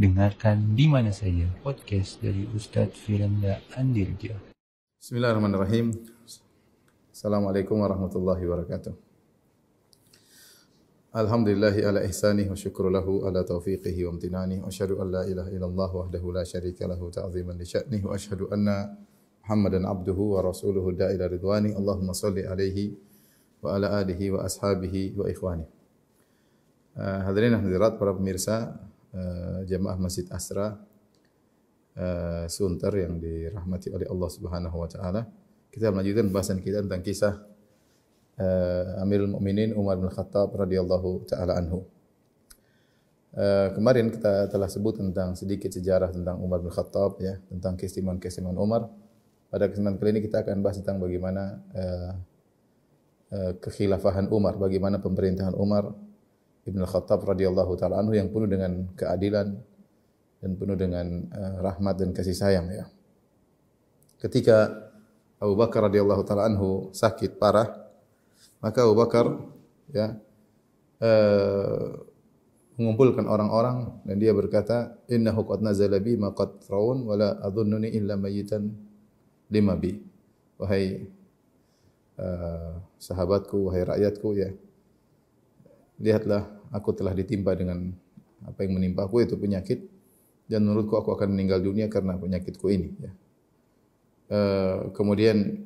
Dengarkan di mana saja podcast dari Ustaz Firanda Andirja. Bismillahirrahmanirrahim. Assalamualaikum warahmatullahi wabarakatuh. Alhamdulillahi ala ihsanih wa syukru lahu ala taufiqihi wa amtinani wa ashadu an la ilaha illallah wahdahu la syarika lahu ta'ziman li sya'nih wa ashadu anna Muhammadan abduhu wa rasuluhu da'ila ridwani Allahumma salli alaihi wa ala alihi wa ashabihi wa ikhwani uh, Hadirin hadirat para pemirsa uh, jemaah Masjid Asra uh, Sunter yang dirahmati oleh Allah Subhanahu wa taala. Kita melanjutkan bahasan kita tentang kisah uh, Amirul Mukminin Umar bin Khattab radhiyallahu taala anhu. Uh, kemarin kita telah sebut tentang sedikit sejarah tentang Umar bin Khattab ya, tentang keistimewaan-keistimewaan Umar. Pada kesempatan kali ini kita akan bahas tentang bagaimana uh, uh, kekhilafahan Umar, bagaimana pemerintahan Umar Ibn Khattab radhiyallahu taala anhu yang penuh dengan keadilan dan penuh dengan uh, rahmat dan kasih sayang ya. Ketika Abu Bakar radhiyallahu taala anhu sakit parah, maka Abu Bakar ya uh, mengumpulkan orang-orang dan dia berkata, "Innahu qad nazala bi ma qad raun wa la adhunnuni illa mayitan lima bi." Wahai uh, sahabatku, wahai rakyatku ya. Lihatlah aku telah ditimpa dengan apa yang menimpa aku itu penyakit. Dan menurutku aku akan meninggal dunia karena penyakitku ini ya. Uh, kemudian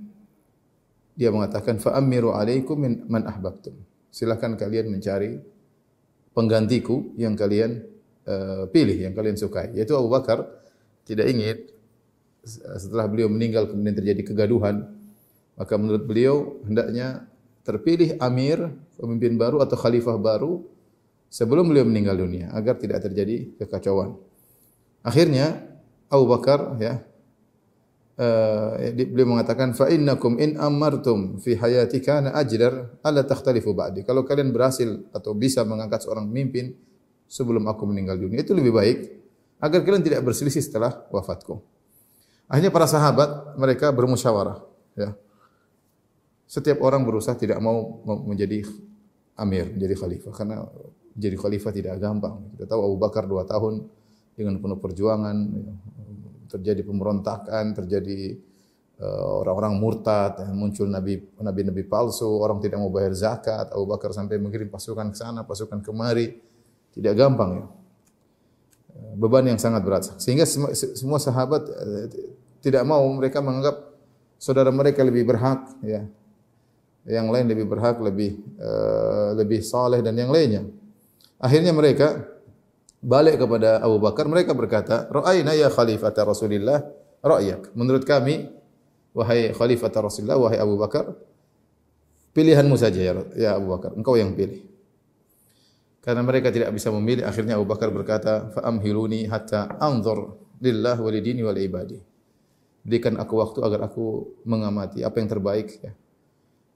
dia mengatakan fa amiru alaikum man ahbabtum. Silakan kalian mencari penggantiku yang kalian uh, pilih yang kalian sukai. Yaitu Abu Bakar tidak ingin setelah beliau meninggal kemudian terjadi kegaduhan maka menurut beliau hendaknya terpilih amir pemimpin baru atau khalifah baru sebelum beliau meninggal dunia agar tidak terjadi kekacauan. Akhirnya Abu Bakar ya uh, beliau mengatakan fa innakum in amartum fi hayati kana ajdar alla takhtalifu ba'di. Kalau kalian berhasil atau bisa mengangkat seorang pemimpin sebelum aku meninggal dunia itu lebih baik agar kalian tidak berselisih setelah wafatku. Akhirnya para sahabat mereka bermusyawarah ya. Setiap orang berusaha tidak mau menjadi amir, menjadi khalifah karena jadi khalifah tidak gampang. Kita tahu Abu Bakar dua tahun dengan penuh perjuangan, terjadi pemberontakan, terjadi uh, orang-orang murtad, muncul nabi nabi-nabi palsu, orang tidak mau bayar zakat. Abu Bakar sampai mengirim pasukan ke sana, pasukan kemari, tidak gampang ya. Beban yang sangat berat. Sehingga semua sahabat tidak mau mereka menganggap saudara mereka lebih berhak, ya. Yang lain lebih berhak, lebih uh, lebih saleh dan yang lainnya. Akhirnya mereka balik kepada Abu Bakar. Mereka berkata, Ra'ayna ya khalifat Rasulullah ra'yak. Menurut kami, wahai khalifat Rasulullah, wahai Abu Bakar, pilihanmu saja ya, ya Abu Bakar. Engkau yang pilih. Karena mereka tidak bisa memilih, akhirnya Abu Bakar berkata, Fa'amhiluni hatta anzur lillah walidini. Berikan aku waktu agar aku mengamati apa yang terbaik ya.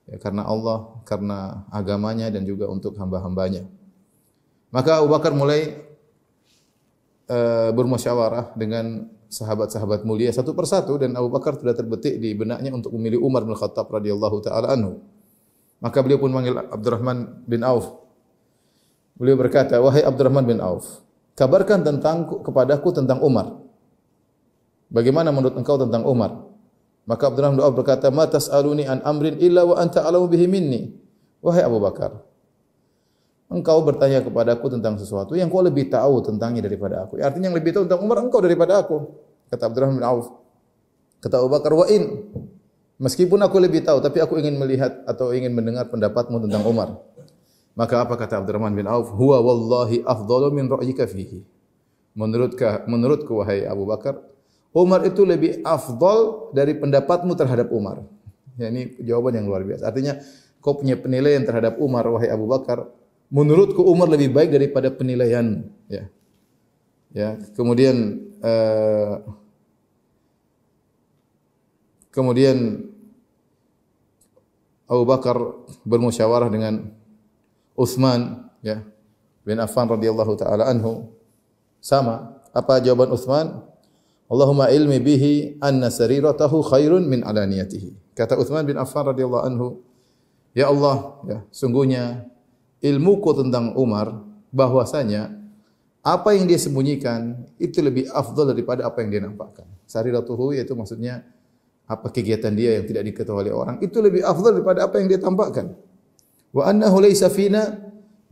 Ya karena Allah, karena agamanya dan juga untuk hamba-hambanya. Maka Abu Bakar mulai uh, bermusyawarah dengan sahabat-sahabat mulia satu persatu dan Abu Bakar sudah terbetik di benaknya untuk memilih Umar bin Khattab radhiyallahu taala anhu. Maka beliau pun memanggil Abdurrahman bin Auf. Beliau berkata, "Wahai Abdurrahman bin Auf, kabarkan tentang kepadaku tentang Umar. Bagaimana menurut engkau tentang Umar?" Maka Abdurrahman bin Auf berkata, "Ma tas'aluni an amrin illa wa anta alamu bihi minni." Wahai Abu Bakar, engkau bertanya kepadaku tentang sesuatu yang kau lebih tahu tentangnya daripada aku. Artinya yang lebih tahu tentang Umar engkau daripada aku. Kata Abdurrahman bin Auf. Kata Abu Bakar, wa in. Meskipun aku lebih tahu, tapi aku ingin melihat atau ingin mendengar pendapatmu tentang Umar. Maka apa kata Abdurrahman bin Auf? Huwa wallahi afdalu min ra'yika fihi. Menurutkah, menurutku wahai Abu Bakar, Umar itu lebih afdal dari pendapatmu terhadap Umar. Ya, ini jawaban yang luar biasa. Artinya, kau punya penilaian terhadap Umar, wahai Abu Bakar, menurutku Umar lebih baik daripada penilaian ya. Ya kemudian uh, kemudian Abu Bakar bermusyawarah dengan Uthman ya bin Affan radhiyallahu taala anhu. Sama. Apa jawaban Uthman Allahumma ilmi bihi anna sariratahu khairun min alaniyatihi kata Uthman bin Affan radhiyallahu anhu ya Allah ya sungguhnya ilmuku tentang Umar bahwasanya apa yang dia sembunyikan itu lebih afdal daripada apa yang dia nampakkan. Sariratuhu yaitu maksudnya apa kegiatan dia yang tidak diketahui oleh orang itu lebih afdal daripada apa yang dia tampakkan. Wa annahu laysa fina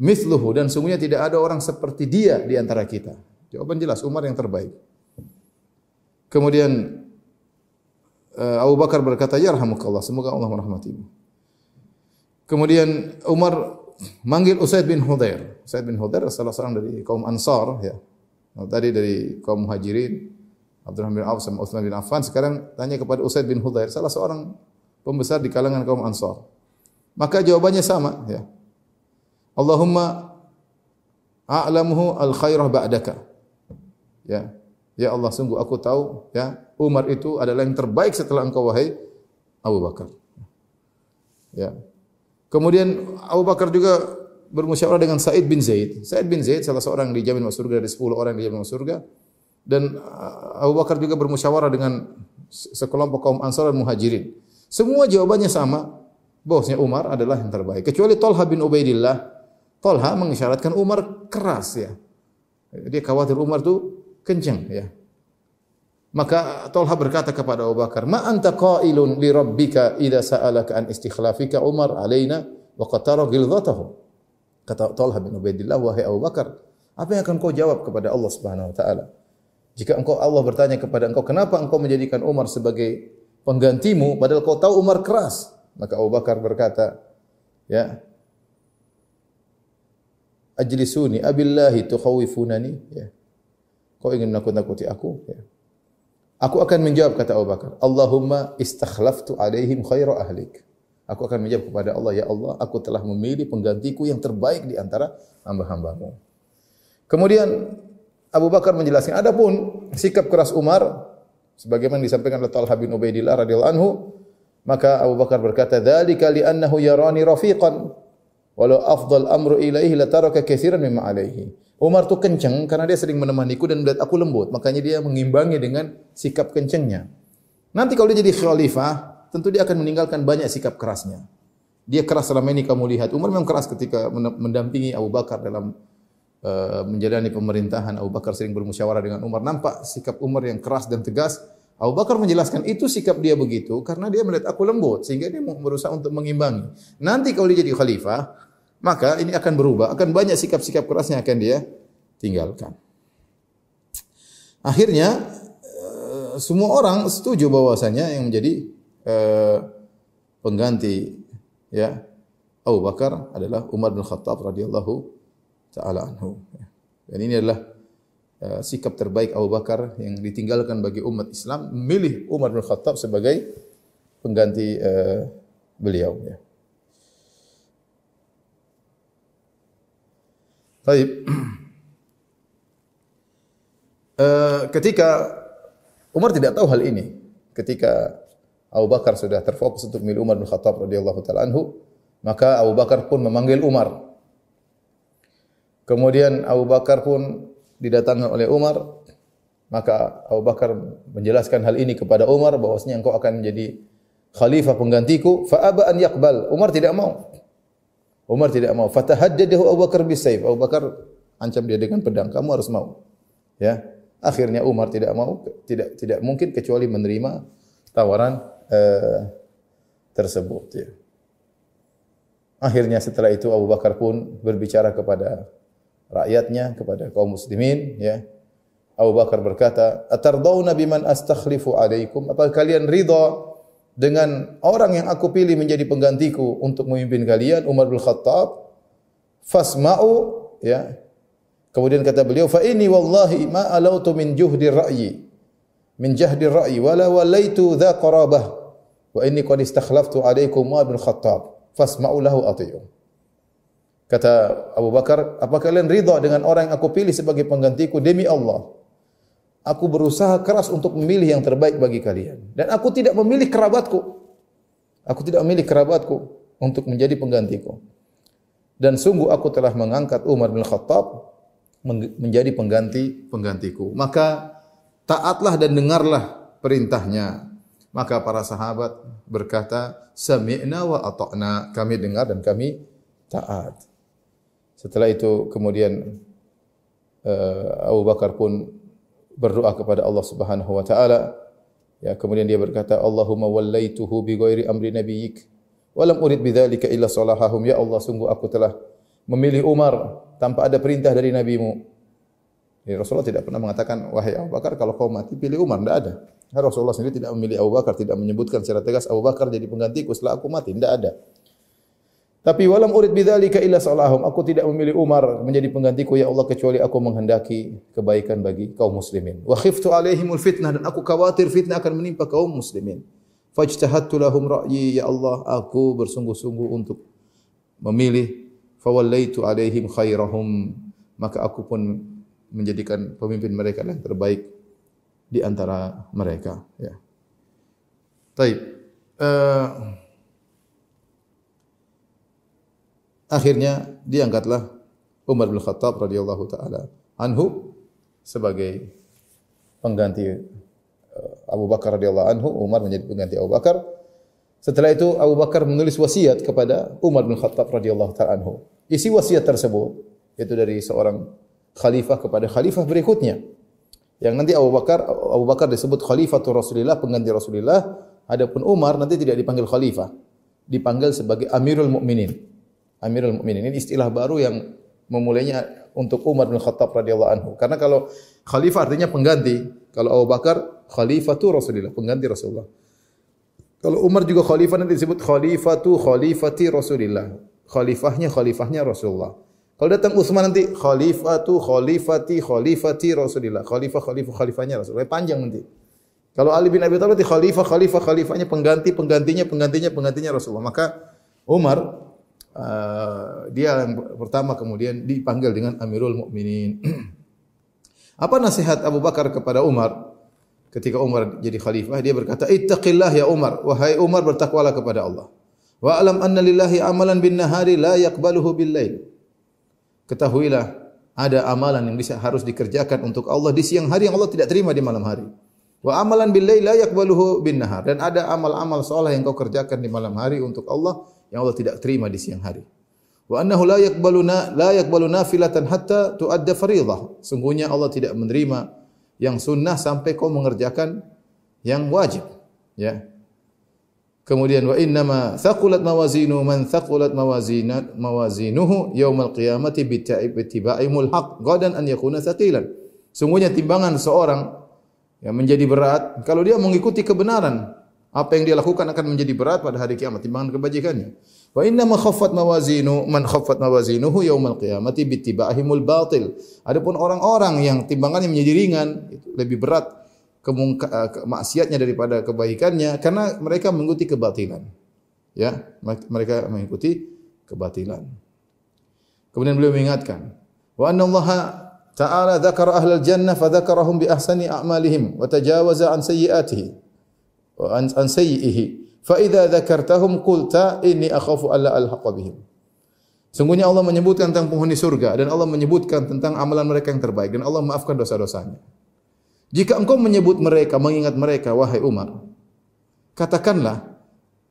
mithluhu dan sungguhnya tidak ada orang seperti dia di antara kita. Jawaban jelas Umar yang terbaik. Kemudian uh, Abu Bakar berkata, "Ya rahmukallah, semoga Allah merahmatimu." Kemudian Umar manggil Usaid bin Hudair. Usaid bin Hudair salah seorang dari kaum Ansar ya. Tadi dari kaum Muhajirin, Abdurrahman bin Auf sama Uthman bin Affan. Sekarang tanya kepada Usaid bin Hudair, salah seorang pembesar di kalangan kaum Ansar. Maka jawabannya sama ya. Allahumma a'lamuhu al-khairah ba'daka. Ya. Ya Allah sungguh aku tahu ya Umar itu adalah yang terbaik setelah engkau wahai Abu Bakar. Ya. Kemudian Abu Bakar juga bermusyawarah dengan Said bin Zaid. Said bin Zaid salah seorang dijamin masuk surga dari 10 orang yang dijamin masuk surga. Dan uh, Abu Bakar juga bermusyawarah dengan sekelompok kaum Ansar dan Muhajirin. Semua jawabannya sama. Bosnya Umar adalah yang terbaik. Kecuali Talha bin Ubaidillah. Talha mengisyaratkan Umar keras ya. Dia khawatir Umar tu kencang ya. Maka Talha berkata kepada Abu Bakar, "Ma anta qailun li rabbika idza sa'alaka an istikhlafika Umar alaina wa qatara ghilzatahu?" Kata Talha bin Ubaidillah, "Wahai Abu Bakar, apa yang akan kau jawab kepada Allah Subhanahu wa taala? Jika engkau Allah bertanya kepada engkau, kenapa engkau menjadikan Umar sebagai penggantimu padahal kau tahu Umar keras?" Maka Abu Bakar berkata, "Ya, ajlisuni abillahi tukhawifunani ya kau ingin nakut-nakuti aku? Ya. Aku akan menjawab kata Abu Bakar Allahumma istakhlaftu alaihim khaira ahlik. Aku akan menjawab kepada Allah ya Allah aku telah memilih penggantiku yang terbaik di antara hamba-hambamu. Kemudian Abu Bakar menjelaskan adapun sikap keras Umar sebagaimana disampaikan oleh Talha bin Ubaidillah radhiyallahu anhu maka Abu Bakar berkata dzalika li annahu yarani rafiqan Walau afdal amru ilaihi la taraka katsiran mimma alaihi. Umar tu kencang karena dia sering menemaniku dan melihat aku lembut, makanya dia mengimbangi dengan sikap kencangnya. Nanti kalau dia jadi khalifah, tentu dia akan meninggalkan banyak sikap kerasnya. Dia keras selama ini kamu lihat. Umar memang keras ketika mendampingi Abu Bakar dalam uh, menjalani pemerintahan. Abu Bakar sering bermusyawarah dengan Umar. Nampak sikap Umar yang keras dan tegas. Abu Bakar menjelaskan itu sikap dia begitu karena dia melihat aku lembut sehingga dia berusaha untuk mengimbangi. Nanti kalau dia jadi khalifah, maka ini akan berubah, akan banyak sikap-sikap kerasnya akan dia tinggalkan. Akhirnya eh, semua orang setuju bahwasanya yang menjadi eh, pengganti ya Abu Bakar adalah Umar bin Khattab radhiyallahu taala anhu. Dan ini adalah eh, sikap terbaik Abu Bakar yang ditinggalkan bagi umat Islam memilih Umar bin Khattab sebagai pengganti beliau ya. Baik. Uh, ketika Umar tidak tahu hal ini, ketika Abu Bakar sudah terfokus untuk memilih Umar bin Khattab radhiyallahu taala anhu, maka Abu Bakar pun memanggil Umar. Kemudian Abu Bakar pun didatangkan oleh Umar, maka Abu Bakar menjelaskan hal ini kepada Umar bahwasanya engkau akan menjadi khalifah penggantiku, fa aba an yaqbal. Umar tidak mau. Umar tidak mau. Fatahaddadahu Abu Bakar bisayf. Abu Bakar ancam dia dengan pedang. Kamu harus mau. Ya. Akhirnya Umar tidak mau. Tidak tidak mungkin kecuali menerima tawaran uh, tersebut. Ya. Akhirnya setelah itu Abu Bakar pun berbicara kepada rakyatnya, kepada kaum muslimin. Ya. Abu Bakar berkata, Atardawna biman astakhlifu alaikum. Apakah kalian ridha dengan orang yang aku pilih menjadi penggantiku untuk memimpin kalian Umar bin Khattab fasma'u ya. Kemudian kata beliau fa inni wallahi ma alautu min juhdi ra'yi. Min jahdi ra'yi wala walaitu dha qarabah. Wa inni qad istakhlaftu alaikum Umar bin Khattab fasma'u lahu atiyu kata Abu Bakar apa kalian ridha dengan orang yang aku pilih sebagai penggantiku demi Allah Aku berusaha keras untuk memilih yang terbaik bagi kalian. Dan aku tidak memilih kerabatku. Aku tidak memilih kerabatku untuk menjadi penggantiku. Dan sungguh aku telah mengangkat Umar bin Khattab menjadi pengganti penggantiku. Maka taatlah dan dengarlah perintahnya. Maka para sahabat berkata, Sami'na wa ata'na. Kami dengar dan kami taat. Setelah itu kemudian uh, Abu Bakar pun berdoa kepada Allah Subhanahu wa taala. Ya, kemudian dia berkata, "Allahumma wallaituhu bi ghairi amri nabiyyik wa lam urid bidzalika illa salahahum." Ya Allah, sungguh aku telah memilih Umar tanpa ada perintah dari nabimu. Ya, Rasulullah tidak pernah mengatakan, "Wahai Abu Bakar, kalau kau mati pilih Umar." Tidak ada. Rasulullah sendiri tidak memilih Abu Bakar, tidak menyebutkan secara tegas Abu Bakar jadi penggantiku setelah aku mati. Tidak ada. Tapi walam urid bidzalika illa salahum. Aku tidak memilih Umar menjadi penggantiku ya Allah kecuali aku menghendaki kebaikan bagi kaum muslimin. Wa khiftu alaihimul fitnah dan aku khawatir fitnah akan menimpa kaum muslimin. Fajtahattu lahum ra'yi ya Allah aku bersungguh-sungguh untuk memilih fawallaitu alaihim khairahum maka aku pun menjadikan pemimpin mereka yang terbaik di antara mereka ya. Baik. Uh, akhirnya diangkatlah Umar bin Khattab radhiyallahu taala anhu sebagai pengganti eh, Abu Bakar radhiyallahu anhu. Umar menjadi pengganti Abu Bakar. Setelah itu Abu Bakar menulis wasiat kepada Umar bin Khattab radhiyallahu taala anhu. Isi wasiat tersebut itu dari seorang khalifah kepada khalifah berikutnya. Yang nanti Abu Bakar Abu Bakar disebut khalifatul Rasulullah pengganti Rasulullah adapun Umar nanti tidak dipanggil khalifah. Dipanggil sebagai Amirul Mukminin Amirul Mukminin. Ini istilah baru yang memulainya untuk Umar bin Khattab radhiyallahu anhu. Karena kalau khalifah artinya pengganti. Kalau Abu Bakar khalifatu Rasulullah, pengganti Rasulullah. Kalau Umar juga khalifah nanti disebut khalifatu khalifati Rasulullah. Khalifahnya khalifahnya Rasulullah. Kalau datang Utsman nanti khalifatu khalifati khalifati Rasulullah. Khalifah khalifah khalifahnya Rasulullah. Panjang nanti. Kalau Ali bin Abi Thalib nanti khalifah khalifah khalifahnya pengganti penggantinya penggantinya penggantinya Rasulullah. Maka Umar Uh, dia yang pertama kemudian dipanggil dengan Amirul Mukminin. Apa nasihat Abu Bakar kepada Umar ketika Umar jadi khalifah? Dia berkata, "Ittaqillah ya Umar, wahai Umar bertakwalah kepada Allah. Wa alam anna lillahi amalan bin nahari la yaqbaluhu bil lail." Ketahuilah ada amalan yang bisa harus dikerjakan untuk Allah di siang hari yang Allah tidak terima di malam hari. Wa amalan bil lail la yaqbaluhu bin nahar dan ada amal-amal saleh yang kau kerjakan di malam hari untuk Allah yang Allah tidak terima di siang hari. Wa annahu la yaqbaluna la yaqbalu nafilatan hatta tuadda fardhah. Sungguhnya Allah tidak menerima yang sunnah sampai kau mengerjakan yang wajib. Ya. Kemudian wa inna ma thaqulat mawazinu man thaqulat mawazinat mawazinuhu yaumal qiyamati bi ta'ibaimul haq gadan an yakuna thaqilan. Sungguhnya timbangan seorang yang menjadi berat kalau dia mengikuti kebenaran apa yang dia lakukan akan menjadi berat pada hari kiamat timbangan kebajikannya. Wa inna ma khaffat mawazinu man khaffat mawazinuhu yaumal qiyamati bittiba'ihimul batil. Adapun orang-orang yang timbangannya menjadi ringan lebih berat kemaksiatnya daripada kebaikannya karena mereka mengikuti kebatilan. Ya, mereka mengikuti kebatilan. Kemudian beliau mengingatkan, wa anna Allah Ta'ala dzakara ahlal jannah fa dzakarahum bi ahsani a'malihim wa tajawaza an sayyi'atihim an, an sayyihi fa idza dzakartahum qulta inni akhafu alla alhaqa bihim Sungguhnya Allah menyebutkan tentang penghuni surga dan Allah menyebutkan tentang amalan mereka yang terbaik dan Allah maafkan dosa-dosanya. Jika engkau menyebut mereka, mengingat mereka, wahai Umar, katakanlah,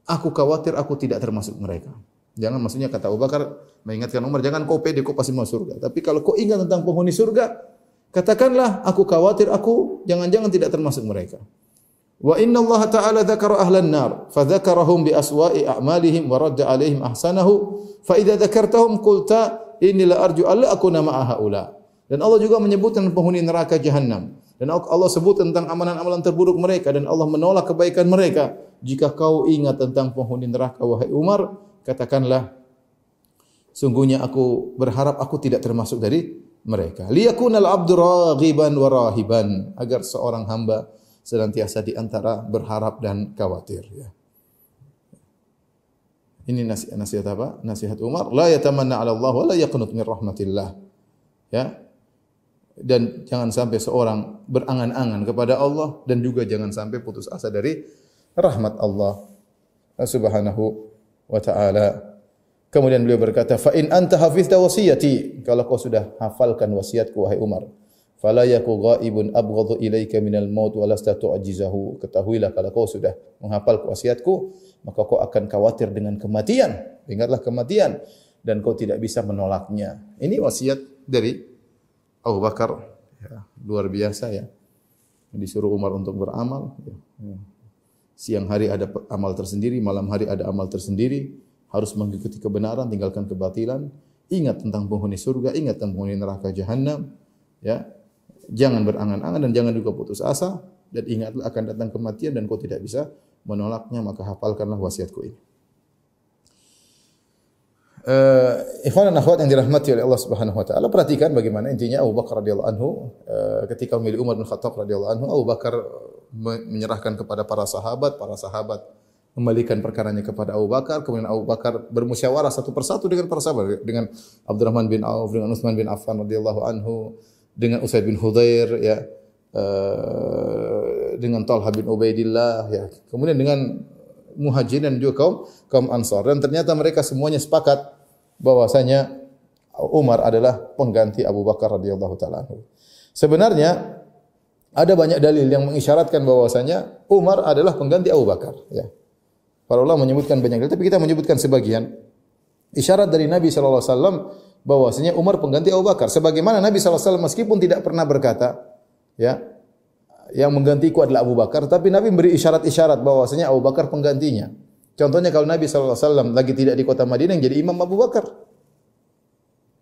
aku khawatir aku tidak termasuk mereka. Jangan maksudnya kata Abu Bakar mengingatkan Umar, jangan kau pede kau pasti masuk surga. Tapi kalau kau ingat tentang penghuni surga, katakanlah, aku khawatir aku jangan-jangan tidak termasuk mereka. Wa inna Allah Ta'ala dzakara ahlan nar fa dzakarahum bi aswa'i a'malihim wa radda 'alaihim ahsanahu fa idza dzakartahum qulta inni la arju alla akuna ma'a haula. Dan Allah juga menyebutkan penghuni neraka jahanam. Dan Allah sebut tentang amalan-amalan terburuk mereka dan Allah menolak kebaikan mereka. Jika kau ingat tentang penghuni neraka wahai Umar, katakanlah sungguhnya aku berharap aku tidak termasuk dari mereka. Liyakunal abdu raghiban wa rahiban agar seorang hamba senantiasa di antara berharap dan khawatir ya. Ini nasihat, nasihat apa? Nasihat Umar, la yatamanna 'ala Allah wa la yaqnut min rahmatillah. Ya. Dan jangan sampai seorang berangan-angan kepada Allah dan juga jangan sampai putus asa dari rahmat Allah Subhanahu wa taala. Kemudian beliau berkata, "Fa in anta hafizta wasiyati," kalau kau sudah hafalkan wasiatku wahai Umar, fala yaku ghaibun abghadhu ilaika minal maut wa lasta tu'jizahu ketahuilah kalau kau sudah menghafal wasiatku maka kau akan khawatir dengan kematian ingatlah kematian dan kau tidak bisa menolaknya ini wasiat dari Abu Bakar ya, luar biasa ya. Disuruh Umar untuk beramal. Ya. Siang hari ada amal tersendiri, malam hari ada amal tersendiri. Harus mengikuti kebenaran, tinggalkan kebatilan. Ingat tentang penghuni surga, ingat tentang penghuni neraka jahanam. Ya, jangan berangan-angan dan jangan juga putus asa. Dan ingatlah akan datang kematian dan kau tidak bisa menolaknya, maka hafalkanlah wasiatku ini. Uh, ikhwan dan akhwat yang dirahmati oleh Allah Subhanahu wa taala perhatikan bagaimana intinya Abu Bakar radhiyallahu anhu uh, ketika memilih Umar bin Khattab radhiyallahu anhu Abu Bakar menyerahkan kepada para sahabat para sahabat kembalikan perkaranya kepada Abu Bakar kemudian Abu Bakar bermusyawarah satu persatu dengan para sahabat dengan Abdurrahman bin Auf dengan Utsman bin Affan radhiyallahu anhu dengan Usaid bin Hudair ya uh, dengan Talha bin Ubaidillah ya. Kemudian dengan Muhajirin dan juga kaum kaum Ansar. Dan ternyata mereka semuanya sepakat bahwasanya Umar adalah pengganti Abu Bakar radhiyallahu taala Sebenarnya ada banyak dalil yang mengisyaratkan bahwasanya Umar adalah pengganti Abu Bakar ya. Para ulama menyebutkan banyak dalil tapi kita menyebutkan sebagian. Isyarat dari Nabi sallallahu alaihi wasallam bahwasanya Umar pengganti Abu Bakar sebagaimana Nabi wasallam meskipun tidak pernah berkata ya yang menggantiku adalah Abu Bakar tapi Nabi memberi isyarat-isyarat bahwasanya Abu Bakar penggantinya. Contohnya kalau Nabi SAW lagi tidak di kota Madinah yang jadi imam Abu Bakar.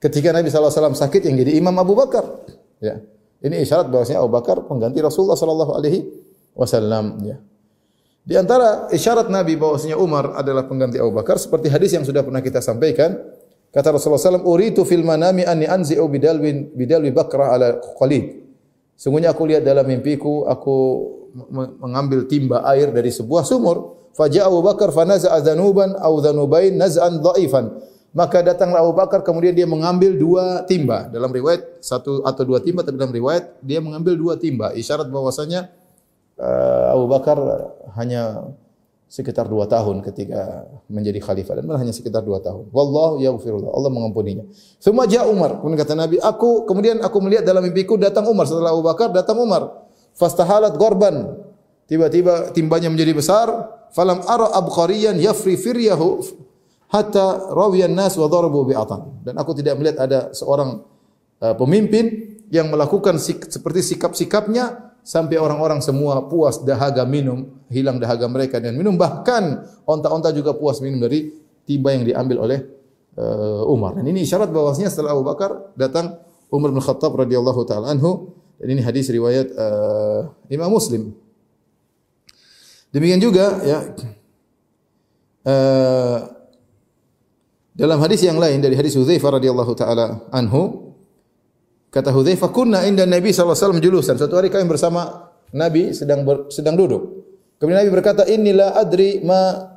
Ketika Nabi SAW sakit yang jadi imam Abu Bakar. Ya. Ini isyarat bahwasanya Abu Bakar pengganti Rasulullah sallallahu alaihi wasallam ya. Di antara isyarat Nabi bahwasanya Umar adalah pengganti Abu Bakar seperti hadis yang sudah pernah kita sampaikan kata Rasulullah SAW uritu fil manami anni anzi'u bidalwin bidalwi bakrah ala Khalid Sungguhnya aku lihat dalam mimpiku aku mengambil timba air dari sebuah sumur Fajar Abu Bakar fanaza adzanuban au dzanubain naz'an dhaifan. Maka datanglah Abu Bakar kemudian dia mengambil dua timba. Dalam riwayat satu atau dua timba tapi dalam riwayat dia mengambil dua timba. Isyarat bahwasanya uh, Abu Bakar hanya sekitar dua tahun ketika menjadi khalifah dan hanya sekitar dua tahun. Wallahu yaghfirullah. Allah mengampuninya. Semua ja Umar. Kemudian kata Nabi, aku kemudian aku melihat dalam mimpiku datang Umar setelah Abu Bakar datang Umar. Fastahalat gorban. Tiba-tiba timbanya menjadi besar falam ara abqariyan yafri firyahu hatta rawiyan nas wa darabu bi'atan dan aku tidak melihat ada seorang uh, pemimpin yang melakukan sik, seperti sikap-sikapnya sampai orang-orang semua puas dahaga minum hilang dahaga mereka dan minum. Bahkan onta-onta juga puas minum dari timba yang diambil oleh uh, Umar. Dan ini isyarat bahwasanya setelah Abu Bakar datang Umar bin Khattab radhiyallahu taala anhu. Dan ini hadis riwayat uh, Imam Muslim. Demikian juga ya uh, dalam hadis yang lain dari hadis Hudzaifah radhiyallahu taala anhu kata Hudzaifah kunna inda Nabi sallallahu alaihi wasallam julusan. Suatu hari kami bersama Nabi sedang ber, sedang duduk. Kemudian Nabi berkata inilah adri ma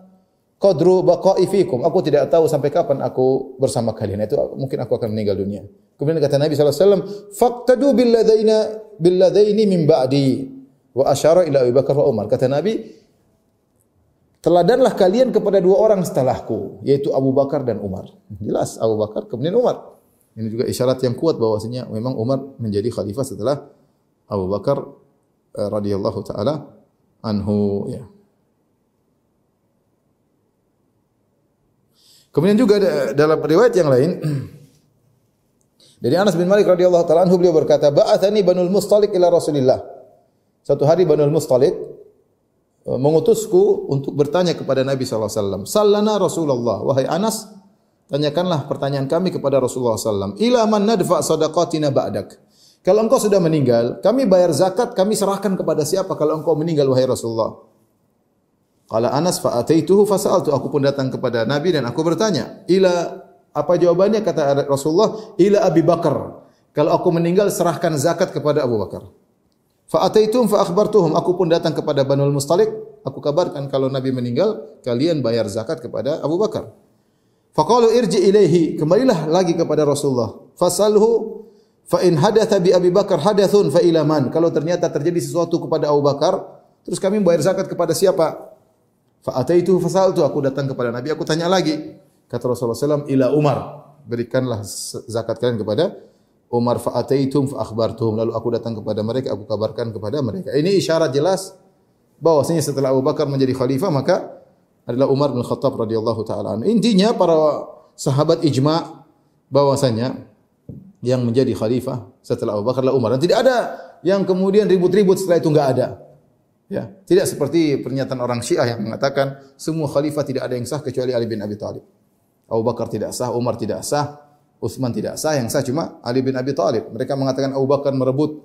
qadru baqa'i fikum. Aku tidak tahu sampai kapan aku bersama kalian. Itu mungkin aku akan meninggal dunia. Kemudian kata Nabi sallallahu alaihi wasallam faqtadu bil ladaina bil ladaini min ba'di wa asyara ila Abu Bakar wa Umar. Kata Nabi Teladanlah kalian kepada dua orang setelahku, yaitu Abu Bakar dan Umar. Jelas Abu Bakar kemudian Umar. Ini juga isyarat yang kuat bahwasanya memang Umar menjadi khalifah setelah Abu Bakar eh, radhiyallahu taala anhu ya. Kemudian juga dalam riwayat yang lain dari Anas bin Malik radhiyallahu taala anhu beliau berkata, "Ba'athani Banul Mustalik ila Rasulillah." Satu hari Banul Mustalik Eh, mengutusku untuk bertanya kepada Nabi sallallahu alaihi wasallam. Sallana Rasulullah, wahai Anas, tanyakanlah pertanyaan kami kepada Rasulullah sallallahu Ila man nadfa sadaqatina ba'dak. Kalau engkau sudah meninggal, kami bayar zakat, kami serahkan kepada siapa kalau engkau meninggal wahai Rasulullah? Qala Anas fa ataituhu fa sa'altu aku pun datang kepada Nabi dan aku bertanya, ila apa jawabannya kata Rasulullah? Ila Abi Bakar. Kalau aku meninggal serahkan zakat kepada Abu Bakar. Fa ataitum fa akhbartuhum aku pun datang kepada Banul Mustalik aku kabarkan kalau Nabi meninggal kalian bayar zakat kepada Abu Bakar. Fa qalu irji ilaihi kembalilah lagi kepada Rasulullah. Fasalhu fa in hadatha bi Abi Bakar hadathun fa ila man kalau ternyata terjadi sesuatu kepada Abu Bakar terus kami bayar zakat kepada siapa? Fa ataitu fa saltu aku datang kepada Nabi aku tanya lagi kata Rasulullah SAW ila Umar berikanlah zakat kalian kepada Umar fa'ataitum fa'akhbartum. Lalu aku datang kepada mereka, aku kabarkan kepada mereka. Ini isyarat jelas bahwasanya setelah Abu Bakar menjadi khalifah, maka adalah Umar bin Khattab radhiyallahu taala. Intinya para sahabat ijma bahwasanya yang menjadi khalifah setelah Abu Bakar adalah Umar. Dan tidak ada yang kemudian ribut-ribut setelah itu enggak ada. Ya, tidak seperti pernyataan orang Syiah yang mengatakan semua khalifah tidak ada yang sah kecuali Ali bin Abi Thalib. Abu Bakar tidak sah, Umar tidak sah, Utsman tidak sah, yang sah cuma Ali bin Abi Thalib. Mereka mengatakan Abu Bakar merebut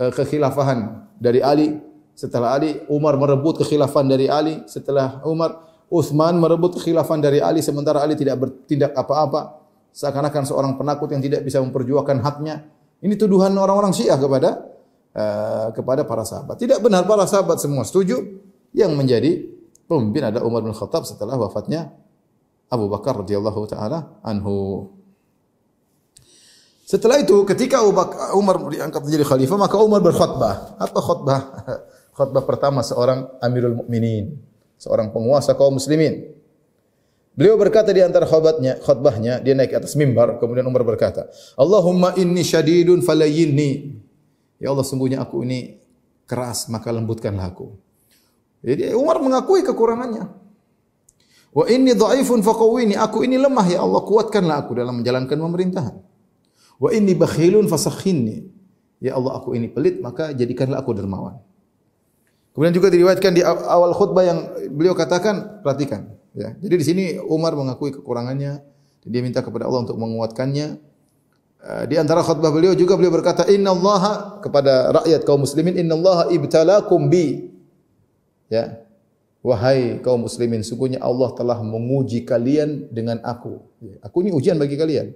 uh, kekhilafahan dari Ali setelah Ali, Umar merebut kekhilafahan dari Ali setelah Umar, Utsman merebut kekhilafahan dari Ali sementara Ali tidak bertindak apa-apa. Seakan-akan seorang penakut yang tidak bisa memperjuangkan haknya. Ini tuduhan orang-orang Syiah kepada uh, kepada para sahabat. Tidak benar para sahabat semua setuju yang menjadi pemimpin adalah Umar bin Khattab setelah wafatnya Abu Bakar radhiyallahu taala anhu. Setelah itu ketika Umar diangkat menjadi khalifah maka Umar berkhutbah. Apa khutbah? khutbah pertama seorang Amirul Mukminin, seorang penguasa kaum muslimin. Beliau berkata di antara khutbahnya, khutbahnya dia naik ke atas mimbar kemudian Umar berkata, "Allahumma inni syadidun falayyinni." Ya Allah sungguhnya aku ini keras maka lembutkanlah aku. Jadi Umar mengakui kekurangannya. Wa inni dhaifun faqawini aku ini lemah ya Allah kuatkanlah aku dalam menjalankan pemerintahan. Wa inni bakhilun fasakhinni. Ya Allah aku ini pelit maka jadikanlah aku dermawan. Kemudian juga diriwayatkan di awal khutbah yang beliau katakan perhatikan ya. Jadi di sini Umar mengakui kekurangannya dia minta kepada Allah untuk menguatkannya Eh, di antara khutbah beliau juga beliau berkata Inna Allah kepada rakyat kaum muslimin Inna Allah ibtalakum bi ya wahai kaum muslimin sungguhnya Allah telah menguji kalian dengan aku ya. aku ini ujian bagi kalian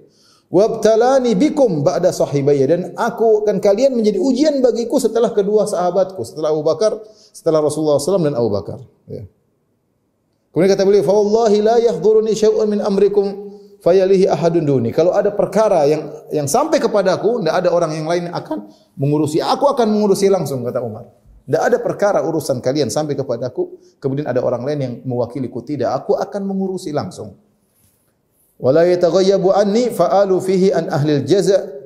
wabtalani bikum ba'da sahibayya dan aku akan kalian menjadi ujian bagiku setelah kedua sahabatku setelah Abu Bakar setelah Rasulullah SAW dan Abu Bakar ya. kemudian kata beliau fa wallahi la yahduruni syai'un min amrikum fayalihi ahadun duni. Kalau ada perkara yang yang sampai kepadaku, tidak ada orang yang lain akan mengurusi. Aku akan mengurusi langsung, kata Umar. Tidak ada perkara urusan kalian sampai kepadaku, kemudian ada orang lain yang mewakiliku. Tidak, aku akan mengurusi langsung. Wala yataghayyabu anni fa'alu fihi an ahli jaza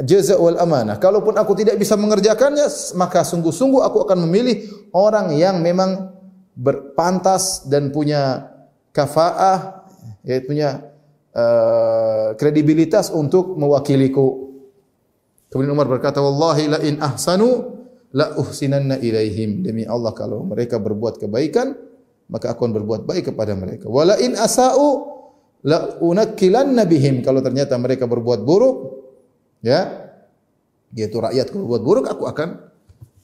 jaza wal amanah. Kalaupun aku tidak bisa mengerjakannya, maka sungguh-sungguh aku akan memilih orang yang memang berpantas dan punya kafaah, yaitu punya uh, kredibilitas untuk mewakiliku. Kemudian Umar berkata, "Wallahi la in ahsanu la uhsinanna ilaihim." Demi Allah kalau mereka berbuat kebaikan, maka aku akan berbuat baik kepada mereka. Wala in asa'u la unakkilanna bihim. Kalau ternyata mereka berbuat buruk, ya, yaitu rakyat berbuat buruk, aku akan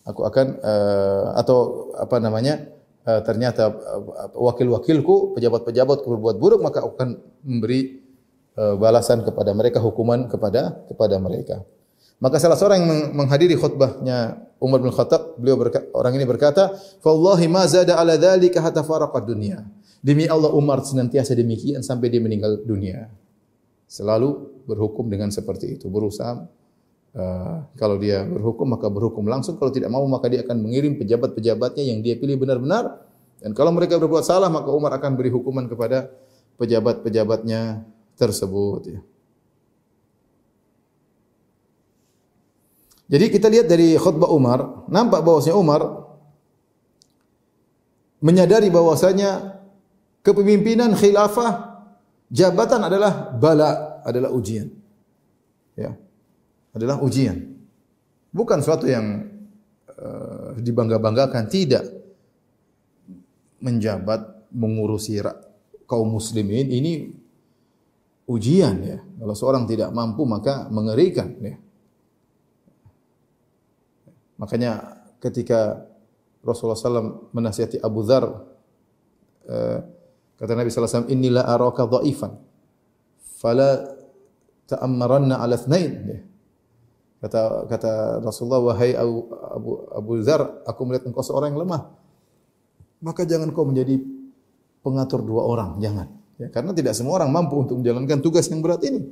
aku akan uh, atau apa namanya? Uh, ternyata uh, wakil-wakilku, pejabat-pejabatku berbuat buruk, maka aku akan memberi Eh, balasan kepada mereka, hukuman kepada kepada mereka. Maka salah seorang yang menghadiri khutbahnya Umar bin Khattab, beliau berkata, orang ini berkata, "Wallahi ma zada ala dzalika hatta faraqa dunya." Demi Allah Umar senantiasa demikian sampai dia meninggal dunia. Selalu berhukum dengan seperti itu, berusaha uh, kalau dia berhukum maka berhukum langsung, kalau tidak mau maka dia akan mengirim pejabat-pejabatnya yang dia pilih benar-benar dan kalau mereka berbuat salah maka Umar akan beri hukuman kepada pejabat-pejabatnya tersebut ya. Jadi kita lihat dari khutbah Umar, nampak bahwasanya Umar menyadari bahwasanya kepemimpinan khilafah jabatan adalah bala, adalah ujian. Ya. Adalah ujian. Bukan suatu yang uh, dibangga-banggakan, tidak. Menjabat mengurusi kaum muslimin ini ujian ya. Kalau seorang tidak mampu maka mengerikan ya. Makanya ketika Rasulullah SAW menasihati Abu Dhar uh, kata Nabi SAW inilah araka dhaifan. Fala ta'ammaranna ala thnain kata kata Rasulullah wahai Abu Abu, Abu Dhar aku melihat engkau seorang yang lemah. Maka jangan kau menjadi pengatur dua orang jangan. Ya, karena tidak semua orang mampu untuk menjalankan tugas yang berat ini.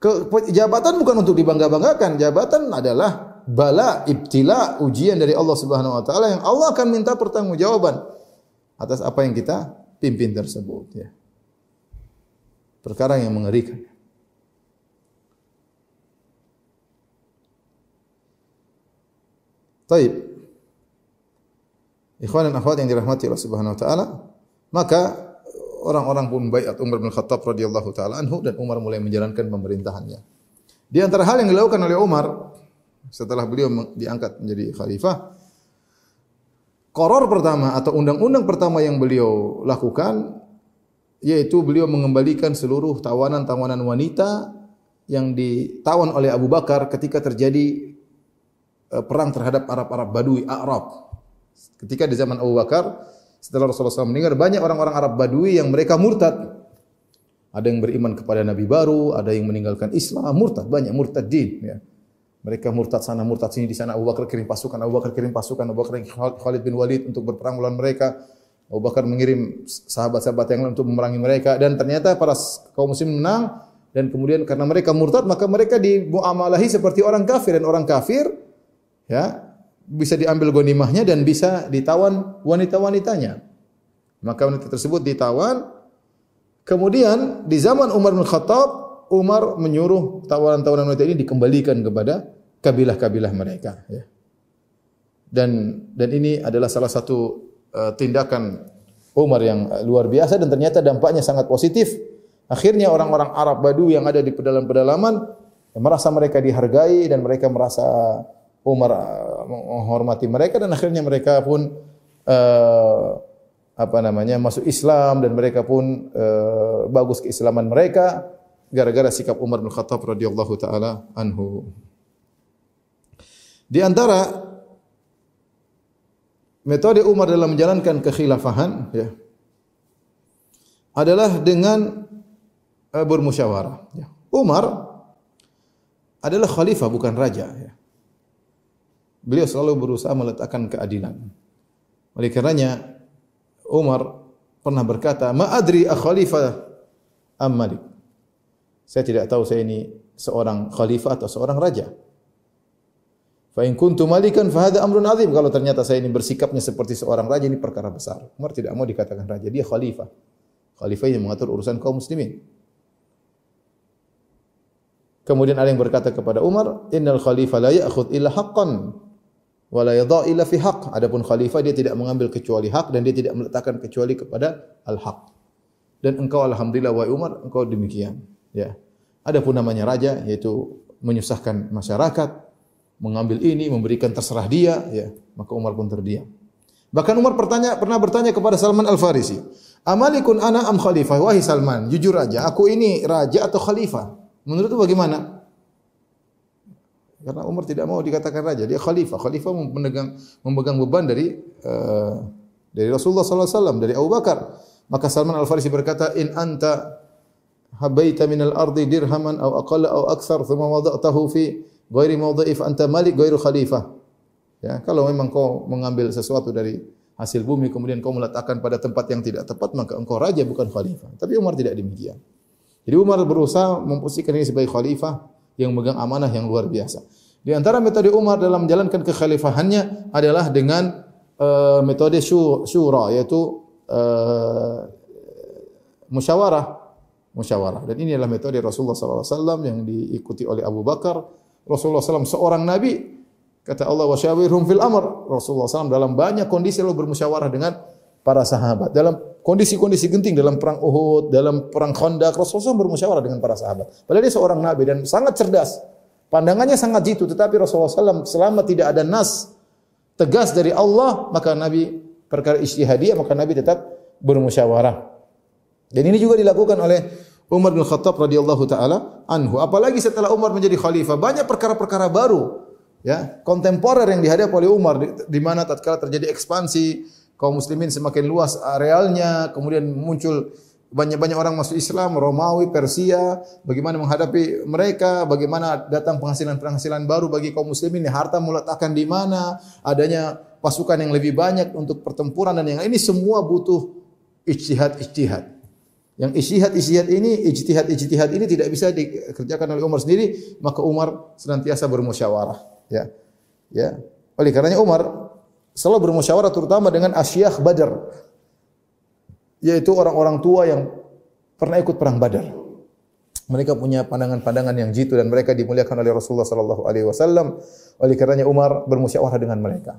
Ke, jabatan bukan untuk dibangga-banggakan. Jabatan adalah bala, ibtila, ujian dari Allah Subhanahu Wa Taala yang Allah akan minta pertanggungjawaban atas apa yang kita pimpin tersebut. Ya. Perkara yang mengerikan. Taib. Ikhwan dan akhwat yang dirahmati Allah Subhanahu wa taala, maka orang-orang pun baiat Umar bin Khattab radhiyallahu taala anhu dan Umar mulai menjalankan pemerintahannya. Di antara hal yang dilakukan oleh Umar setelah beliau diangkat menjadi khalifah, koror pertama atau undang-undang pertama yang beliau lakukan yaitu beliau mengembalikan seluruh tawanan-tawanan wanita yang ditawan oleh Abu Bakar ketika terjadi eh, perang terhadap Arab-Arab Badui, Arab. Ketika di zaman Abu Bakar, setelah Rasulullah SAW meninggal, banyak orang-orang Arab Badui yang mereka murtad. Ada yang beriman kepada Nabi baru, ada yang meninggalkan Islam, murtad, banyak murtadin. Ya. Mereka murtad sana, murtad sini, di sana Abu Bakar kirim pasukan, Abu Bakar kirim pasukan, Abu Bakar kirim Khalid bin Walid untuk berperang melawan mereka. Abu Bakar mengirim sahabat-sahabat yang lain untuk memerangi mereka dan ternyata para kaum muslim menang dan kemudian karena mereka murtad maka mereka dimuamalahi seperti orang kafir dan orang kafir ya bisa diambil ghanimahnya dan bisa ditawan wanita-wanitanya. Maka wanita tersebut ditawan. Kemudian di zaman Umar bin Khattab, Umar menyuruh tawanan-tawanan wanita ini dikembalikan kepada kabilah-kabilah mereka. Ya. Dan dan ini adalah salah satu uh, tindakan Umar yang uh, luar biasa dan ternyata dampaknya sangat positif. Akhirnya orang-orang Arab Badu yang ada di pedalaman-pedalaman merasa mereka dihargai dan mereka merasa Umar uh, menghormati mereka dan akhirnya mereka pun uh, apa namanya masuk Islam dan mereka pun uh, bagus keislaman mereka gara-gara sikap Umar bin Khattab radhiyallahu taala anhu. Di antara metode Umar dalam menjalankan kekhilafahan ya adalah dengan uh, bermusyawarah. Ya. Umar adalah khalifah bukan raja ya. Beliau selalu berusaha meletakkan keadilan. Oleh karenanya Umar pernah berkata, "Ma adri a khalifah am malik." Saya tidak tahu saya ini seorang khalifah atau seorang raja. Fa in kuntu malikan fa hadha amrun azim. Kalau ternyata saya ini bersikapnya seperti seorang raja ini perkara besar. Umar tidak mau dikatakan raja, dia khalifah. Khalifah yang mengatur urusan kaum muslimin. Kemudian ada yang berkata kepada Umar, "Innal khalifah la ya'khudh illa haqqan wa la yadha illa fi haqq." Adapun khalifah dia tidak mengambil kecuali hak dan dia tidak meletakkan kecuali kepada al-haq. Dan engkau alhamdulillah wahai Umar, engkau demikian. Ya. Adapun namanya raja yaitu menyusahkan masyarakat, mengambil ini, memberikan terserah dia, ya, maka Umar pun terdiam. Bahkan Umar bertanya, pernah bertanya kepada Salman Al-Farisi, "Amalikun ana am khalifah?" Wahai Salman, jujur aja, aku ini raja atau khalifah? Menurut itu bagaimana? Karena Umar tidak mau dikatakan raja, dia khalifah. Khalifah memegang memegang beban dari uh, dari Rasulullah sallallahu alaihi wasallam, dari Abu Bakar. Maka Salman Al-Farisi berkata, "In anta habaita min al-ardi dirhaman aw aqalla aw akthar thumma wada'tahu fi ghairi mawdhi'i anta malik ghairu khalifah." Ya, kalau memang kau mengambil sesuatu dari hasil bumi kemudian kau meletakkan pada tempat yang tidak tepat maka engkau raja bukan khalifah. Tapi Umar tidak demikian. Jadi Umar berusaha memposisikan ini sebagai khalifah yang memegang amanah yang luar biasa. Di antara metode Umar dalam menjalankan kekhalifahannya adalah dengan uh, metode syura yaitu uh, musyawarah musyawarah. Dan ini adalah metode Rasulullah sallallahu alaihi wasallam yang diikuti oleh Abu Bakar. Rasulullah SAW seorang nabi kata Allah wasyawirhum fil amr. Rasulullah sallam dalam banyak kondisi lalu bermusyawarah dengan para sahabat. Dalam kondisi-kondisi genting dalam perang Uhud, dalam perang Khandaq, Rasulullah SAW bermusyawarah dengan para sahabat. Padahal dia seorang nabi dan sangat cerdas. Pandangannya sangat jitu tetapi Rasulullah SAW selama tidak ada nas tegas dari Allah, maka nabi perkara ijtihadiyah maka nabi tetap bermusyawarah. Dan ini juga dilakukan oleh Umar bin Khattab radhiyallahu taala anhu. Apalagi setelah Umar menjadi khalifah, banyak perkara-perkara baru ya, kontemporer yang dihadapi oleh Umar di, di mana tatkala terjadi ekspansi kaum muslimin semakin luas arealnya, kemudian muncul banyak-banyak orang masuk Islam, Romawi, Persia, bagaimana menghadapi mereka, bagaimana datang penghasilan-penghasilan baru bagi kaum muslimin, harta meletakkan di mana, adanya pasukan yang lebih banyak untuk pertempuran dan yang ini semua butuh ijtihad-ijtihad. Yang ijtihad-ijtihad ini, ijtihad-ijtihad ini tidak bisa dikerjakan oleh Umar sendiri, maka Umar senantiasa bermusyawarah, ya. Ya. Oleh karenanya Umar selalu bermusyawarah terutama dengan asyakh Badar yaitu orang-orang tua yang pernah ikut perang Badar. Mereka punya pandangan-pandangan yang jitu dan mereka dimuliakan oleh Rasulullah sallallahu alaihi wasallam. Oleh karenanya Umar bermusyawarah dengan mereka.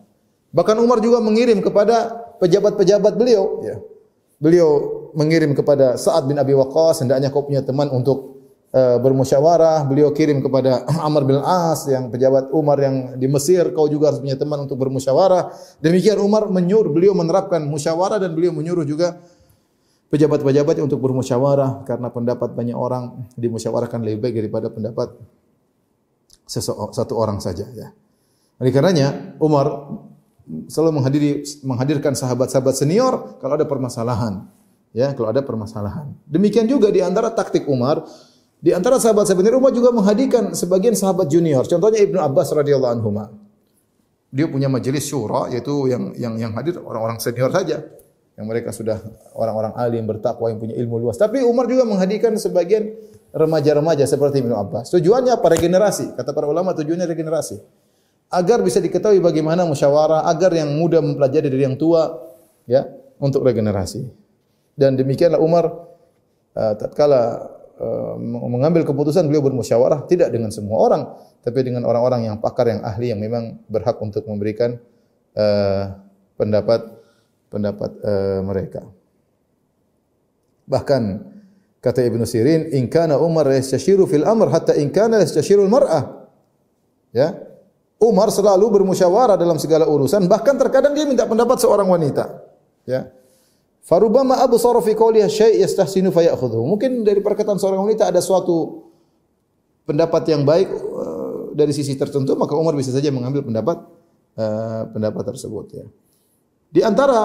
Bahkan Umar juga mengirim kepada pejabat-pejabat beliau, ya. Beliau mengirim kepada Sa'ad bin Abi Waqqas hendaknya kau punya teman untuk uh, bermusyawarah, beliau kirim kepada Amr bin As yang pejabat Umar yang di Mesir, kau juga harus punya teman untuk bermusyawarah. Demikian Umar menyuruh beliau menerapkan musyawarah dan beliau menyuruh juga pejabat-pejabat untuk bermusyawarah karena pendapat banyak orang dimusyawarahkan lebih baik daripada pendapat satu orang saja ya. Oleh karenanya Umar selalu menghadiri menghadirkan sahabat-sahabat senior kalau ada permasalahan. Ya, kalau ada permasalahan. Demikian juga di antara taktik Umar, di antara sahabat-sahabat Umar juga menghadirkan sebagian sahabat junior. Contohnya Ibnu Abbas radhiyallahu anhu. Dia punya majelis syura yaitu yang yang yang hadir orang-orang senior saja. Yang mereka sudah orang-orang alim bertakwa yang punya ilmu luas. Tapi Umar juga menghadirkan sebagian remaja-remaja seperti Ibnu Abbas. Tujuannya apa? Regenerasi. Kata para ulama tujuannya regenerasi. Agar bisa diketahui bagaimana musyawarah, agar yang muda mempelajari dari yang tua, ya, untuk regenerasi. Dan demikianlah Umar uh, tatkala uh, mengambil keputusan beliau bermusyawarah tidak dengan semua orang, tapi dengan orang-orang yang pakar, yang ahli, yang memang berhak untuk memberikan uh, pendapat pendapat uh, mereka. Bahkan Kata Ibn Sirin, in kana Umar yastashiru fil amr hatta in kana yastashiru al-mar'ah. Ya. Umar selalu bermusyawarah dalam segala urusan, bahkan terkadang dia minta pendapat seorang wanita. Ya. Farubama Abu Sarah fi qawliha syai' yastahsinu fa ya'khudhu. Mungkin dari perkataan seorang wanita ada suatu pendapat yang baik uh, dari sisi tertentu, maka Umar bisa saja mengambil pendapat uh, pendapat tersebut ya. Di antara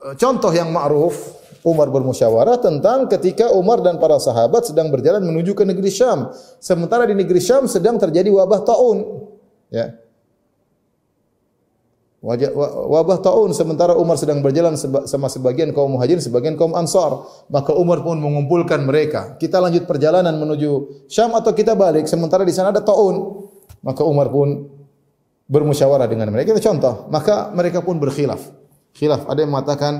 uh, contoh yang ma'ruf Umar bermusyawarah tentang ketika Umar dan para sahabat sedang berjalan menuju ke negeri Syam. Sementara di negeri Syam sedang terjadi wabah taun. Ya. Wabah taun sementara Umar sedang berjalan sama sebagian kaum muhajirin, sebagian kaum ansar. Maka Umar pun mengumpulkan mereka. Kita lanjut perjalanan menuju Syam atau kita balik sementara di sana ada taun. Maka Umar pun bermusyawarah dengan mereka. Itu contoh. Maka mereka pun berkhilaf. Khilaf. Ada yang mengatakan,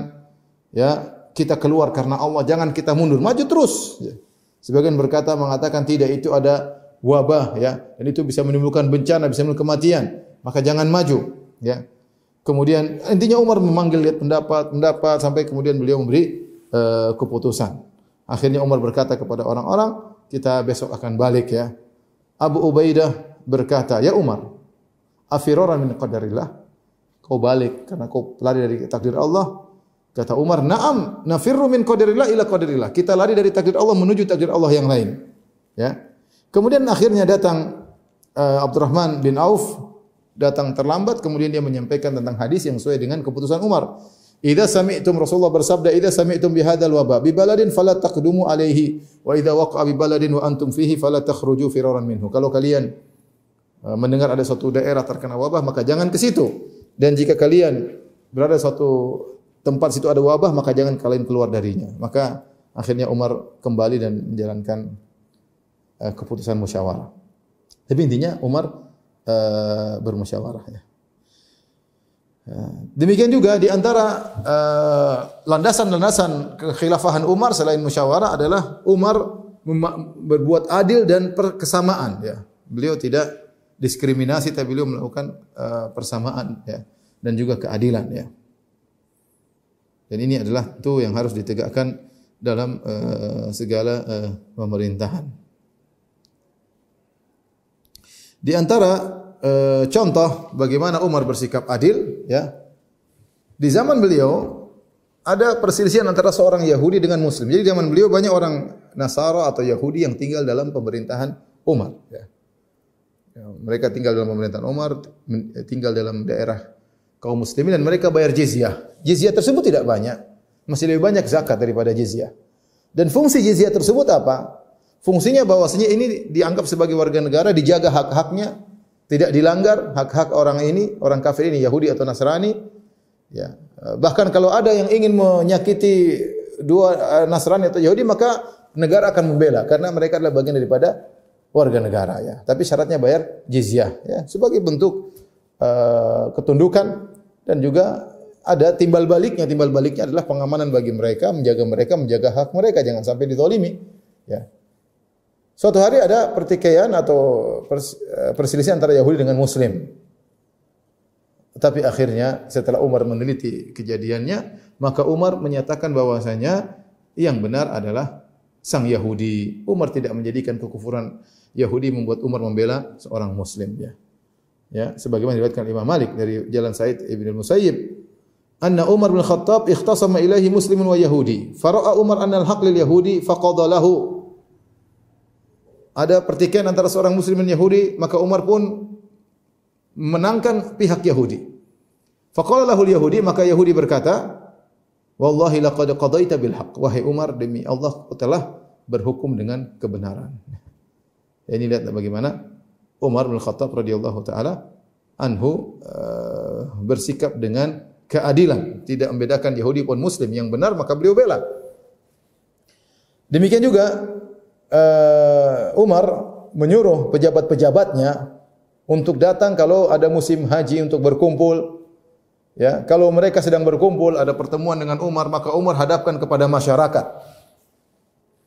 ya kita keluar karena Allah, jangan kita mundur, maju terus. Ya. Sebagian berkata mengatakan tidak itu ada wabah ya dan itu bisa menimbulkan bencana, bisa menimbulkan kematian. Maka jangan maju ya. Kemudian intinya Umar memanggil lihat pendapat, pendapat sampai kemudian beliau memberi uh, keputusan. Akhirnya Umar berkata kepada orang-orang, kita besok akan balik ya. Abu Ubaidah berkata, "Ya Umar, afiroran min qadarillah." Kau balik karena kau lari dari takdir Allah Kata Umar, "Na'am, nafirru min qadarillah ila qadarillah." Kita lari dari takdir Allah menuju takdir Allah yang lain. Ya. Kemudian akhirnya datang uh, Abdurrahman bin Auf datang terlambat kemudian dia menyampaikan tentang hadis yang sesuai dengan keputusan Umar. Idza sami'tum Rasulullah bersabda, "Idza sami'tum bi hadzal waba bi baladin fala taqdumu alaihi wa idza waqa'a bi baladin wa antum fihi fala takhruju firaran minhu." Kalau kalian uh, mendengar ada suatu daerah terkena wabah, maka jangan ke situ. Dan jika kalian berada suatu tempat situ ada wabah maka jangan kalian keluar darinya. Maka akhirnya Umar kembali dan menjalankan uh, keputusan musyawarah. Tapi intinya Umar uh, bermusyawarah ya. Uh, demikian juga di antara landasan-landasan uh, kekhilafahan Umar selain musyawarah adalah Umar berbuat adil dan kesamaan ya. Beliau tidak diskriminasi tapi beliau melakukan uh, persamaan ya dan juga keadilan ya. Dan ini adalah tu yang harus ditegakkan dalam uh, segala uh, pemerintahan. Di antara uh, contoh bagaimana Umar bersikap adil, ya, di zaman beliau ada perselisihan antara seorang Yahudi dengan Muslim. Jadi zaman beliau banyak orang Nasara atau Yahudi yang tinggal dalam pemerintahan Umar. Ya. Ya, mereka tinggal dalam pemerintahan Umar, tinggal dalam daerah kaum muslimin dan mereka bayar jizyah. Jizyah tersebut tidak banyak. Masih lebih banyak zakat daripada jizyah. Dan fungsi jizyah tersebut apa? Fungsinya bahwasanya ini dianggap sebagai warga negara, dijaga hak-haknya, tidak dilanggar hak-hak orang ini, orang kafir ini, Yahudi atau Nasrani. Ya. Bahkan kalau ada yang ingin menyakiti dua eh, Nasrani atau Yahudi, maka negara akan membela karena mereka adalah bagian daripada warga negara ya. Tapi syaratnya bayar jizyah ya sebagai bentuk uh, ketundukan dan juga ada timbal baliknya. Timbal baliknya adalah pengamanan bagi mereka, menjaga mereka, menjaga hak mereka jangan sampai ditolimi. Ya. Suatu hari ada pertikaian atau eh, perselisihan antara Yahudi dengan Muslim. Tapi akhirnya setelah Umar meneliti kejadiannya, maka Umar menyatakan bahwasanya yang benar adalah sang Yahudi. Umar tidak menjadikan kekufuran Yahudi membuat Umar membela seorang muslim ya. Ya, sebagaimana diriwayatkan Imam Malik dari jalan Said Ibn Musayyib, anna Umar bin Khattab ikhtasama ilahi muslimun wa yahudi. Fara'a Umar anna al-haq lil yahudi faqada lahu. Ada pertikaian antara seorang muslim dan Yahudi, maka Umar pun menangkan pihak Yahudi. Faqala lahu al-yahudi, maka Yahudi berkata, Wallahi laqad qadaita bil haqq. Wahai Umar, demi Allah telah berhukum dengan kebenaran. Ini lihat bagaimana Umar bin Khattab radhiyallahu taala anhu uh, bersikap dengan keadilan, tidak membedakan Yahudi pun Muslim yang benar maka beliau bela. Demikian juga uh, Umar menyuruh pejabat-pejabatnya untuk datang kalau ada musim haji untuk berkumpul. Ya, kalau mereka sedang berkumpul ada pertemuan dengan Umar maka Umar hadapkan kepada masyarakat.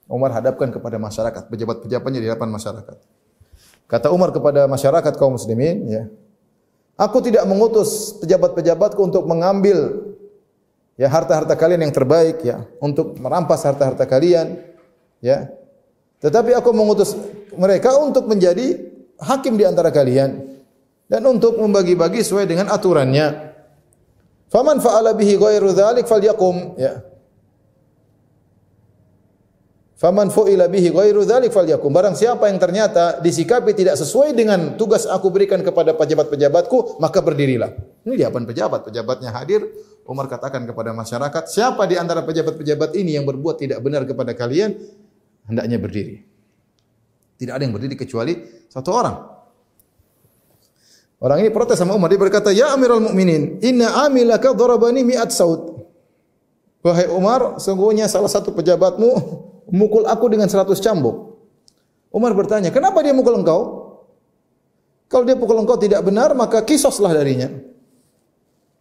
Umar hadapkan kepada masyarakat, pejabat-pejabatnya di hadapan masyarakat. Kata Umar kepada masyarakat kaum muslimin, ya. Aku tidak mengutus pejabat-pejabatku untuk mengambil ya harta-harta kalian yang terbaik ya, untuk merampas harta-harta kalian, ya. Tetapi aku mengutus mereka untuk menjadi hakim di antara kalian dan untuk membagi-bagi sesuai dengan aturannya. Faman fa'ala bihi ghairu dzalik falyakum, ya. Faman fu'ila bihi ghairu dzalik falyakum. Barang siapa yang ternyata disikapi tidak sesuai dengan tugas aku berikan kepada pejabat-pejabatku, maka berdirilah. Ini di hadapan pejabat, pejabatnya hadir. Umar katakan kepada masyarakat, siapa di antara pejabat-pejabat ini yang berbuat tidak benar kepada kalian, hendaknya berdiri. Tidak ada yang berdiri kecuali satu orang. Orang ini protes sama Umar. Dia berkata, Ya Amirul Mukminin, Inna amilaka darabani mi'at saud. Wahai Umar, sungguhnya salah satu pejabatmu mukul aku dengan seratus cambuk. Umar bertanya, kenapa dia mukul engkau? Kalau dia pukul engkau tidak benar, maka kisoslah darinya.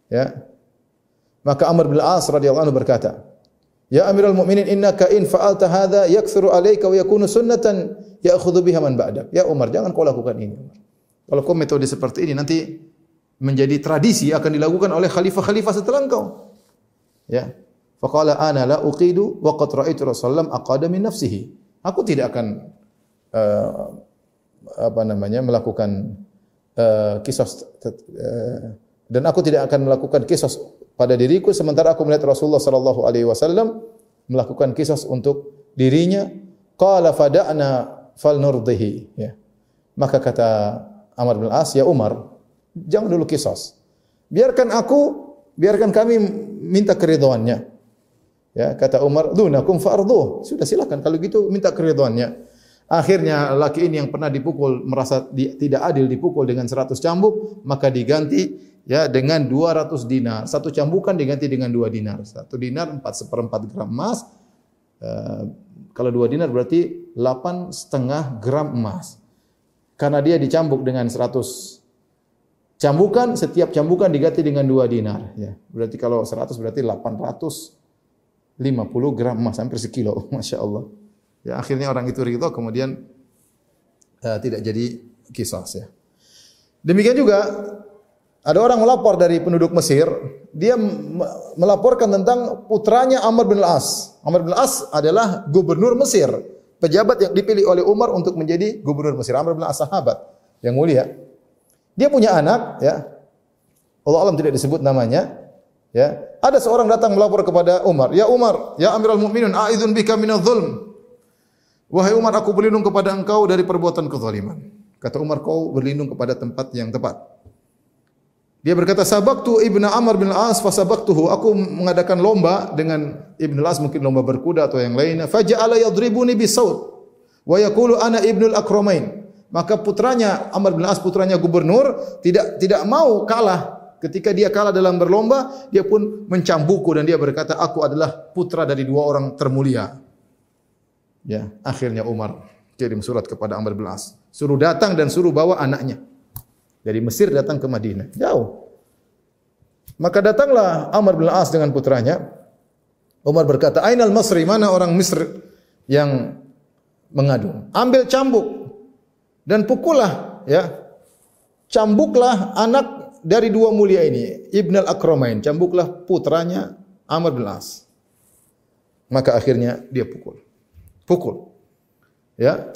Ya. Maka Amr bin As radhiyallahu anhu berkata, Ya Amirul Mukminin innaka in fa'alta hadha yakthuru alayka wa yakunu sunnatan ya'khudhu biha man ba'dak. Ya Umar, jangan kau lakukan ini. Kalau kau metode seperti ini nanti menjadi tradisi akan dilakukan oleh khalifah-khalifah setelah engkau. Ya. Faqala ana la uqidu wa qad ra'aytu Rasulullah aqada min nafsihi. Aku tidak akan uh, apa namanya melakukan uh, kisos uh, dan aku tidak akan melakukan kisos pada diriku sementara aku melihat Rasulullah sallallahu alaihi wasallam melakukan kisos untuk dirinya. Qala fada'na fal nurdihi ya. Maka kata Amr bin As ya Umar jangan dulu kisos. Biarkan aku biarkan kami minta keridhaannya Ya, kata Umar, "Dunakum fardhu." Sudah silakan kalau gitu minta keridhaannya. Akhirnya laki ini yang pernah dipukul merasa di, tidak adil dipukul dengan 100 cambuk, maka diganti ya dengan 200 dinar. Satu cambukan diganti dengan 2 dinar. Satu dinar 4 seperempat gram emas. Uh, kalau 2 dinar berarti 8 setengah gram emas. Karena dia dicambuk dengan 100 cambukan, setiap cambukan diganti dengan 2 dinar. Ya, berarti kalau 100 berarti 800 50 gram emas hampir sekilo, masya Allah. Ya akhirnya orang itu ridho kemudian uh, tidak jadi kisah ya. Demikian juga ada orang melapor dari penduduk Mesir, dia melaporkan tentang putranya Amr bin Al-As. Amr bin Al-As adalah gubernur Mesir, pejabat yang dipilih oleh Umar untuk menjadi gubernur Mesir. Amr bin Al-As sahabat yang mulia. Dia punya anak, ya. Allah alam tidak disebut namanya. Ya, ada seorang datang melapor kepada Umar, "Ya Umar, ya Amirul Mukminin, a'idzun bika minadh dhulm." Wahai Umar, aku berlindung kepada engkau dari perbuatan kezaliman. Kata Umar, kau berlindung kepada tempat yang tepat. Dia berkata, "Sabaqtu Ibnu Amr bin Al-As fa sabaqtuhu." Aku mengadakan lomba dengan Ibnu Al-As mungkin lomba berkuda atau yang lainnya. Faja'ala yadribuni bisaut wa yaqulu ana Ibnu Al-Akramain. Maka putranya Amr bin Al-As putranya gubernur tidak tidak mau kalah Ketika dia kalah dalam berlomba, dia pun mencambuku dan dia berkata, aku adalah putra dari dua orang termulia. Ya, akhirnya Umar kirim surat kepada Amr bin As. Suruh datang dan suruh bawa anaknya. Dari Mesir datang ke Madinah. Jauh. Maka datanglah Amr bin As dengan putranya. Umar berkata, Ainal Masri, mana orang Mesir yang mengadu? Ambil cambuk dan pukullah. ya, Cambuklah anak dari dua mulia ini, Ibn al-Akramain, cambuklah putranya Amr bin As. Maka akhirnya dia pukul. Pukul. Ya.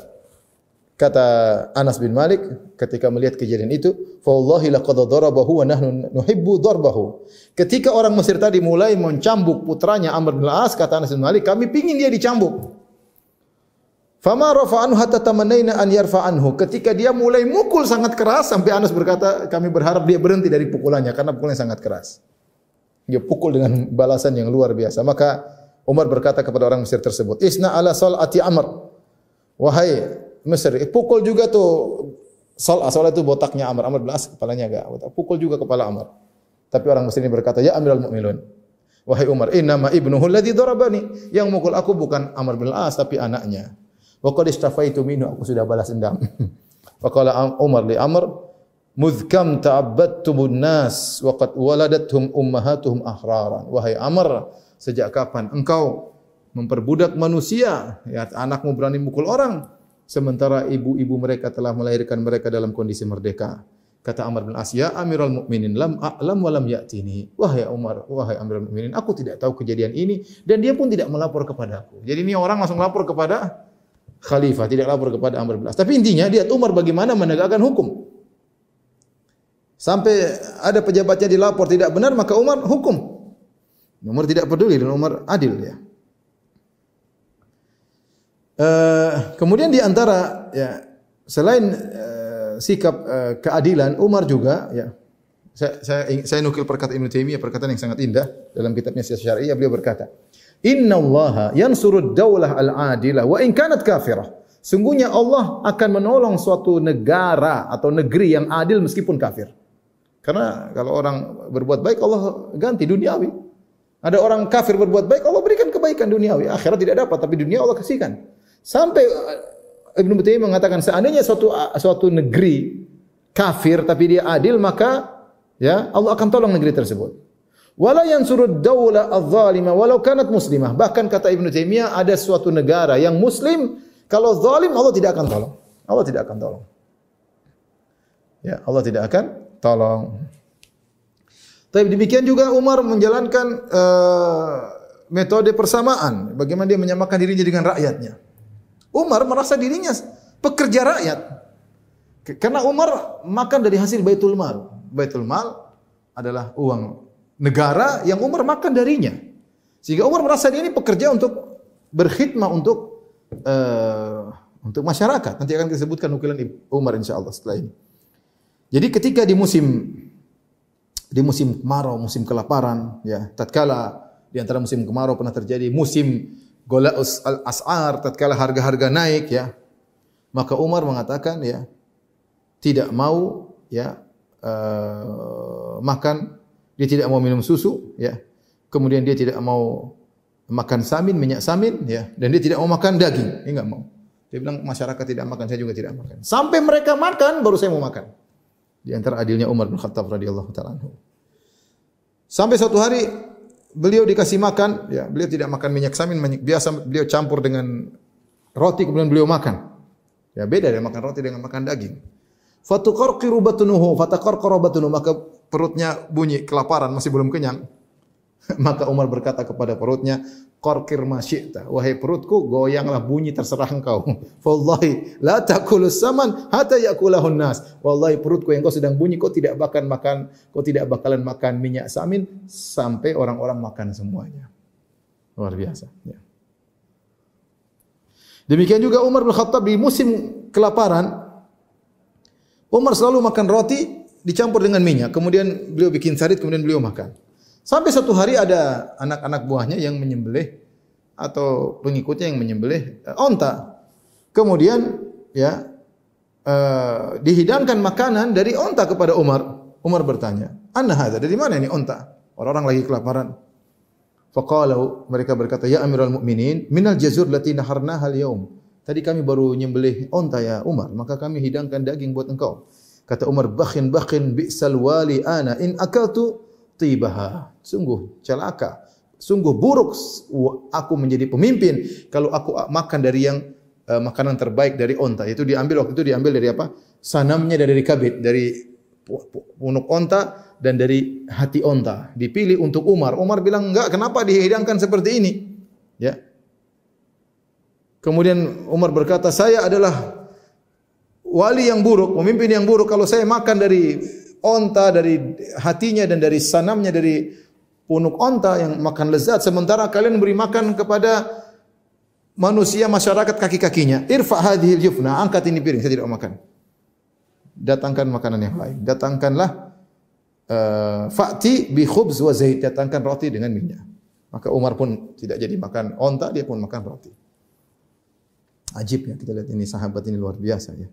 Kata Anas bin Malik ketika melihat kejadian itu, "Fa wallahi laqad darabahu wa nahnu nuhibbu darbahu." Ketika orang Mesir tadi mulai mencambuk putranya Amr bin Al-As, kata Anas bin Malik, kami pingin dia dicambuk. Fama rafa'anhu hatta tamannaina an yarfa'anhu. Ketika dia mulai mukul sangat keras sampai Anas berkata, kami berharap dia berhenti dari pukulannya karena pukulannya sangat keras. Dia pukul dengan balasan yang luar biasa. Maka Umar berkata kepada orang Mesir tersebut, "Isna ala salati Amr." Wahai Mesir. Eh, pukul juga tu Sal asal itu botaknya Amr. Amr belas kepalanya agak botak. Pukul juga kepala Amr. Tapi orang Mesir ini berkata, Ya Amirul Mu'minun. Wahai Umar, inna ma ibnuhu alladhi darabani. Yang mukul aku bukan Amr bin As tapi anaknya. Wa qad istafaitu minhu aku sudah balas dendam. Wa Umar li Amr, "Mudhkam ta'abbadtum nas wa qad waladathum ummahatuhum ahraran." Wahai Amr, sejak kapan engkau memperbudak manusia? Ya, anakmu berani mukul orang sementara ibu-ibu mereka telah melahirkan mereka dalam kondisi merdeka. Kata Amr bin As, "Ya Amirul Mukminin, lam a'lam wa lam ya'tini." Wahai Umar, wahai Amirul Mukminin, aku tidak tahu kejadian ini dan dia pun tidak melapor kepada aku. Jadi ini orang langsung lapor kepada khalifah, tidak lapor kepada Amr bin As. Tapi intinya dia Umar bagaimana menegakkan hukum. Sampai ada pejabatnya dilapor tidak benar, maka Umar hukum. Umar tidak peduli dan Umar adil ya. Eh, kemudian di antara ya selain uh, sikap uh, keadilan Umar juga ya saya, saya saya nukil perkataan Ibnu Taimiyah perkataan yang sangat indah dalam kitabnya Siyasat Syariah beliau berkata Inna Allah yansurud daulah al-adilah wa in kanat kafirah Sungguhnya Allah akan menolong suatu negara atau negeri yang adil meskipun kafir. Karena kalau orang berbuat baik Allah ganti duniawi. Ada orang kafir berbuat baik Allah berikan kebaikan duniawi. Akhirat tidak dapat tapi dunia Allah kasihkan. Sampai uh, Ibnu Taimiyah mengatakan seandainya suatu uh, suatu negeri kafir tapi dia adil maka ya Allah akan tolong negeri tersebut. Wala yansurud dawla adh-dhalima walau kanat muslimah. Bahkan kata Ibnu Taimiyah ada suatu negara yang muslim kalau zalim Allah tidak akan tolong. Allah tidak akan tolong. Ya, Allah tidak akan tolong. Tapi demikian juga Umar menjalankan uh, metode persamaan. Bagaimana dia menyamakan dirinya dengan rakyatnya. Umar merasa dirinya pekerja rakyat. Karena Umar makan dari hasil Baitul Mal. Baitul Mal adalah uang negara yang Umar makan darinya. Sehingga Umar merasa dia ini pekerja untuk berkhidmat untuk uh, untuk masyarakat. Nanti akan disebutkan nukilan Umar insyaAllah setelah ini. Jadi ketika di musim di musim kemarau, musim kelaparan, ya, tatkala di antara musim kemarau pernah terjadi musim golaus al asar tatkala harga-harga naik ya maka Umar mengatakan ya tidak mau ya uh, makan. Dia tidak mau minum susu ya. Kemudian dia tidak mau makan samin minyak samin ya. Dan dia tidak mau makan daging. Dia enggak mau. Dia bilang masyarakat tidak makan saya juga tidak makan. Sampai mereka makan baru saya mau makan di antara adilnya Umar bin Khattab radhiyallahu taala sampai suatu hari beliau dikasih makan, ya, beliau tidak makan minyak samin, minyak biasa beliau campur dengan roti kemudian beliau makan. Ya beda dengan makan roti dengan makan daging. Fatuqarqiru batnuhu, fataqarqara batnuhu, maka perutnya bunyi kelaparan masih belum kenyang. maka Umar berkata kepada perutnya, qarqir ma syi'ta. Wahai perutku, goyanglah bunyi terserah engkau. Wallahi la takulus saman hatta yakulahun nas. Wallahi perutku yang kau sedang bunyi kau tidak bakal makan, kau tidak bakalan makan minyak samin sampai orang-orang makan semuanya. Luar biasa. Ya. Demikian juga Umar bin Khattab di musim kelaparan, Umar selalu makan roti dicampur dengan minyak. Kemudian beliau bikin sarit, kemudian beliau makan. Sampai satu hari ada anak-anak buahnya yang menyembelih atau pengikutnya yang menyembelih uh, onta. Kemudian ya uh, dihidangkan makanan dari onta kepada Umar. Umar bertanya, "Anna hadza? Dari mana ini onta?" Orang-orang lagi kelaparan. Faqalu mereka berkata, "Ya Amirul Mukminin, minal jazur lati naharna hal yaum." Tadi kami baru menyembelih onta ya Umar, maka kami hidangkan daging buat engkau. Kata Umar, "Bakhin bakhin bi'sal wali ana in akaltu tibaha. Sungguh celaka. Sungguh buruk aku menjadi pemimpin kalau aku makan dari yang uh, makanan terbaik dari onta. Itu diambil waktu itu diambil dari apa? Sanamnya dari kabit, dari punuk onta dan dari hati onta. Dipilih untuk Umar. Umar bilang enggak, kenapa dihidangkan seperti ini? Ya. Kemudian Umar berkata, saya adalah wali yang buruk, pemimpin yang buruk kalau saya makan dari onta, dari hatinya dan dari sanamnya, dari punuk onta yang makan lezat. Sementara kalian beri makan kepada manusia masyarakat kaki-kakinya. Irfa hadhil jufna, angkat ini piring, saya tidak mau makan. Datangkan makanan yang lain. Datangkanlah uh, fa'ti bi khubz wa zait, datangkan roti dengan minyak. Maka Umar pun tidak jadi makan onta, dia pun makan roti. Ajib ya kita lihat ini sahabat ini luar biasa ya.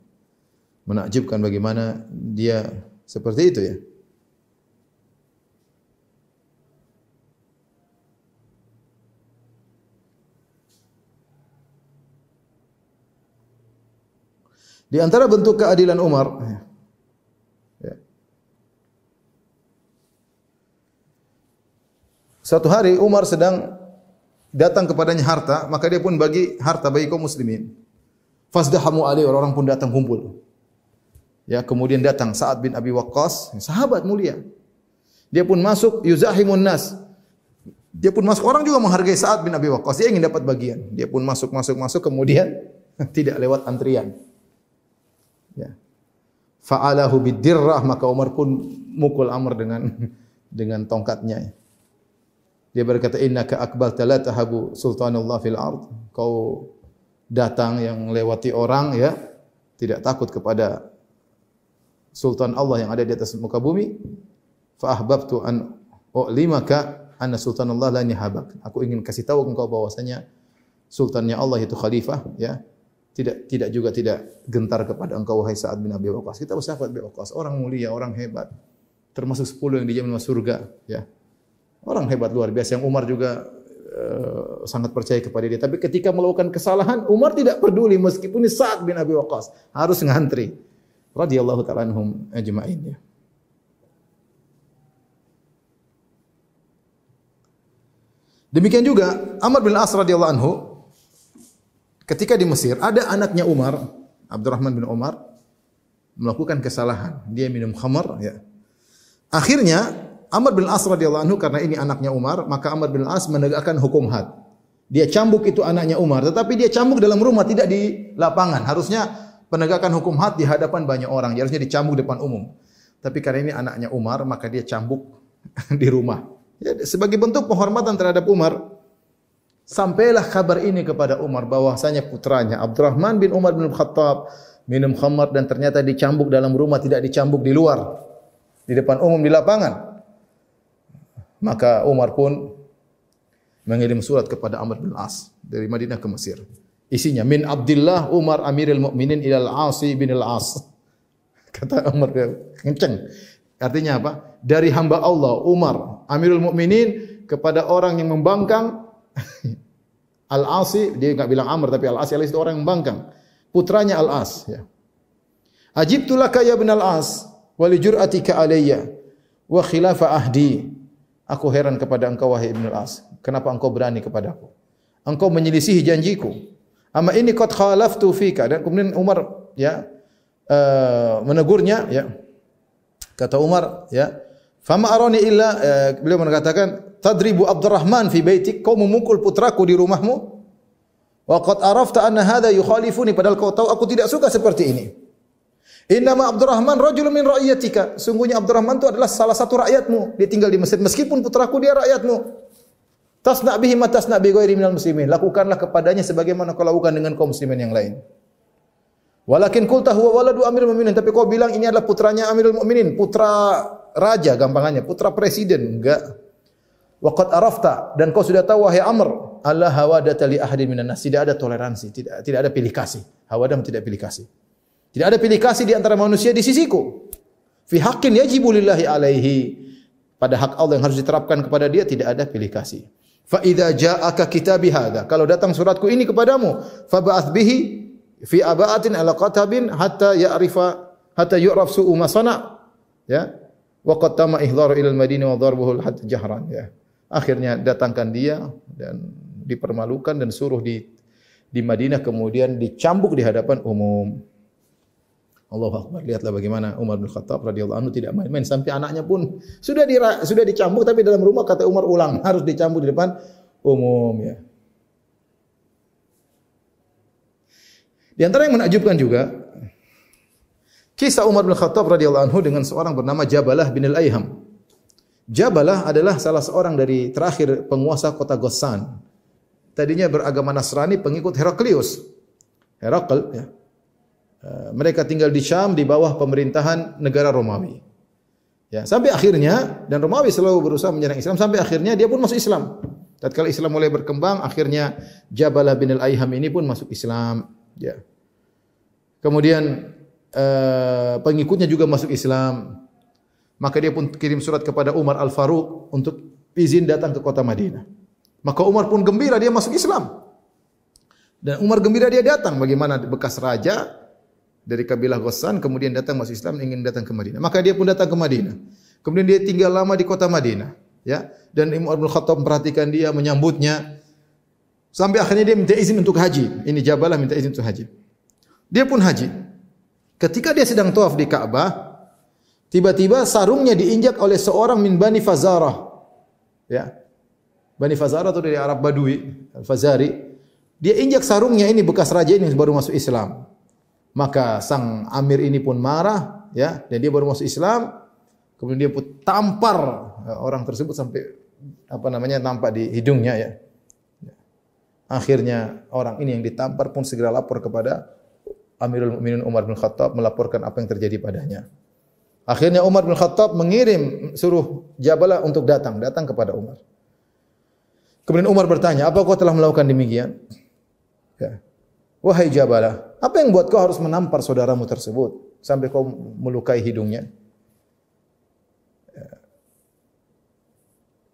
Menakjubkan bagaimana dia seperti itu ya. Di antara bentuk keadilan Umar ya. Suatu hari Umar sedang datang kepadanya harta, maka dia pun bagi harta bagi kaum muslimin. Fasdahamu alaihi orang-orang pun datang kumpul. Ya, kemudian datang Sa'ad bin Abi Waqqas, sahabat mulia. Dia pun masuk yuzahimun nas. Dia pun masuk orang juga menghargai Sa'ad bin Abi Waqqas. Dia ingin dapat bagian. Dia pun masuk masuk masuk kemudian tidak lewat antrian. Ya. Fa'alahu bidirrah maka Umar pun mukul Amr dengan dengan tongkatnya. Dia berkata innaka akbar la tahabu sultanullah fil ard. Kau datang yang lewati orang ya, tidak takut kepada sultan Allah yang ada di atas muka bumi. Fa ahbabtu an u'limaka anna sultanullah la yahabak. Aku ingin kasih tahu engkau bahwasanya sultannya Allah itu khalifah ya. Tidak tidak juga tidak gentar kepada engkau wahai Sa'ad bin Abi Waqqas. Kita sahabat Abi Waqqas, orang mulia, orang hebat. Termasuk 10 yang dijamin masuk surga ya. Orang hebat luar biasa yang Umar juga uh, sangat percaya kepada dia. Tapi ketika melakukan kesalahan, Umar tidak peduli meskipun ini Sa'ad bin Abi Waqqas. Harus ngantri. Radiyallahu ta'ala anhum ajma'in ya. Demikian juga Amr bin As radhiyallahu anhu ketika di Mesir ada anaknya Umar, Abdurrahman bin Umar melakukan kesalahan. Dia minum khamar ya. Akhirnya Amr bin As radhiyallahu anhu karena ini anaknya Umar, maka Amr bin As menegakkan hukum had. Dia cambuk itu anaknya Umar, tetapi dia cambuk dalam rumah tidak di lapangan. Harusnya penegakan hukum had di hadapan banyak orang, harusnya dicambuk depan umum. Tapi karena ini anaknya Umar, maka dia cambuk di rumah. Ya, sebagai bentuk penghormatan terhadap Umar, sampailah kabar ini kepada Umar bahwasanya putranya Abdurrahman bin Umar bin Khattab minum khamar dan ternyata dicambuk dalam rumah tidak dicambuk di luar di depan umum di lapangan. Maka Umar pun mengirim surat kepada Amr bin As dari Madinah ke Mesir. Isinya min Abdullah Umar Amirul Mukminin ila Al-Asi bin Al-As. Kata Umar kenceng. Artinya apa? Dari hamba Allah Umar Amirul Mukminin kepada orang yang membangkang Al-Asi dia enggak bilang Amr tapi Al-Asi Al-Asi itu orang yang membangkang. Putranya Al-As ya. Ajibtulaka ya bin Al-As wa li jur'atika alayya wa khilafa ahdi Aku heran kepada engkau wahai Ibn Al-As. Kenapa engkau berani kepada aku? Engkau menyelisihi janjiku. Ama ini qad khalaftu fika dan kemudian Umar ya uh, menegurnya ya. Kata Umar ya, "Fama arani illa uh, beliau mengatakan tadribu Abdurrahman fi baitik, kau memukul putraku di rumahmu? Wa qad arafta anna hadha yukhalifuni padahal kau tahu aku tidak suka seperti ini." Innama Abdurrahman rajulun min ra'yatika. Sungguhnya Abdurrahman itu adalah salah satu rakyatmu. Dia tinggal di Mesir meskipun putraku dia rakyatmu. Tasna bihi ma tasna bi ghairi minal muslimin. Lakukanlah kepadanya sebagaimana kau lakukan dengan kaum muslimin yang lain. Walakin qulta huwa waladu amirul mu'minin, tapi kau bilang ini adalah putranya Amirul Mukminin, putra raja gampangannya, putra presiden. Enggak. Waqad arafta dan kau sudah tahu wahai Amr, Allah hawadata li ahadin minan nas. Tidak ada toleransi, tidak tidak ada pilih kasih. Hawadam tidak pilih kasih. Tidak ada pilih kasih di antara manusia di sisiku. Fi haqqin yajibu lillahi alaihi. Pada hak Allah yang harus diterapkan kepada dia tidak ada pilih kasih. Fa idza ja'aka kitabi hadza. Kalau datang suratku ini kepadamu, fa ba'ath bihi fi aba'atin ala qatabin hatta ya'rifa hatta yu'raf su'u ma sana. Ya. Wa qad tama ihdharu ila al-Madinah wa darbuhu hatta jahran ya. Akhirnya datangkan dia dan dipermalukan dan suruh di di Madinah kemudian dicambuk di hadapan umum. Allah Akbar. Lihatlah bagaimana Umar bin Khattab radhiyallahu anhu tidak main-main sampai anaknya pun sudah di, sudah dicambuk tapi dalam rumah kata Umar ulang harus dicambuk di depan umum ya. Di antara yang menakjubkan juga kisah Umar bin Khattab radhiyallahu anhu dengan seorang bernama Jabalah bin Al-Aiham. Jabalah adalah salah seorang dari terakhir penguasa kota Ghassan. Tadinya beragama Nasrani pengikut Heraklius. Herakl ya. Eh, mereka tinggal di Syam di bawah pemerintahan negara Romawi. Ya, sampai akhirnya dan Romawi selalu berusaha menyerang Islam sampai akhirnya dia pun masuk Islam. Tatkala Islam mulai berkembang, akhirnya Jabalah bin Al-Aiham ini pun masuk Islam. Ya. Kemudian uh, pengikutnya juga masuk Islam. Maka dia pun kirim surat kepada Umar Al-Faruq untuk izin datang ke kota Madinah. Maka Umar pun gembira dia masuk Islam. Dan Umar gembira dia datang bagaimana bekas raja dari kabilah Ghassan kemudian datang masuk Islam ingin datang ke Madinah. Maka dia pun datang ke Madinah. Kemudian dia tinggal lama di kota Madinah ya. Dan Imam Abdul Khattab memperhatikan dia menyambutnya. Sampai akhirnya dia minta izin untuk haji. Ini Jabalah minta izin untuk haji. Dia pun haji. Ketika dia sedang tawaf di Ka'bah tiba-tiba sarungnya diinjak oleh seorang min Bani Fazarah ya. Bani Fazarah itu dari Arab Badui Al-Fazari. Dia injak sarungnya ini bekas raja ini baru masuk Islam maka sang amir ini pun marah ya dan dia baru masuk Islam Kemudian dia pun tampar ya, orang tersebut sampai apa namanya nampak di hidungnya ya. Akhirnya orang ini yang ditampar pun segera lapor kepada Amirul Mukminin Umar bin Khattab melaporkan apa yang terjadi padanya. Akhirnya Umar bin Khattab mengirim suruh Jabalah untuk datang, datang kepada Umar. Kemudian Umar bertanya, apa kau telah melakukan demikian? Ya. Wahai Jabalah, apa yang buat kau harus menampar saudaramu tersebut sampai kau melukai hidungnya?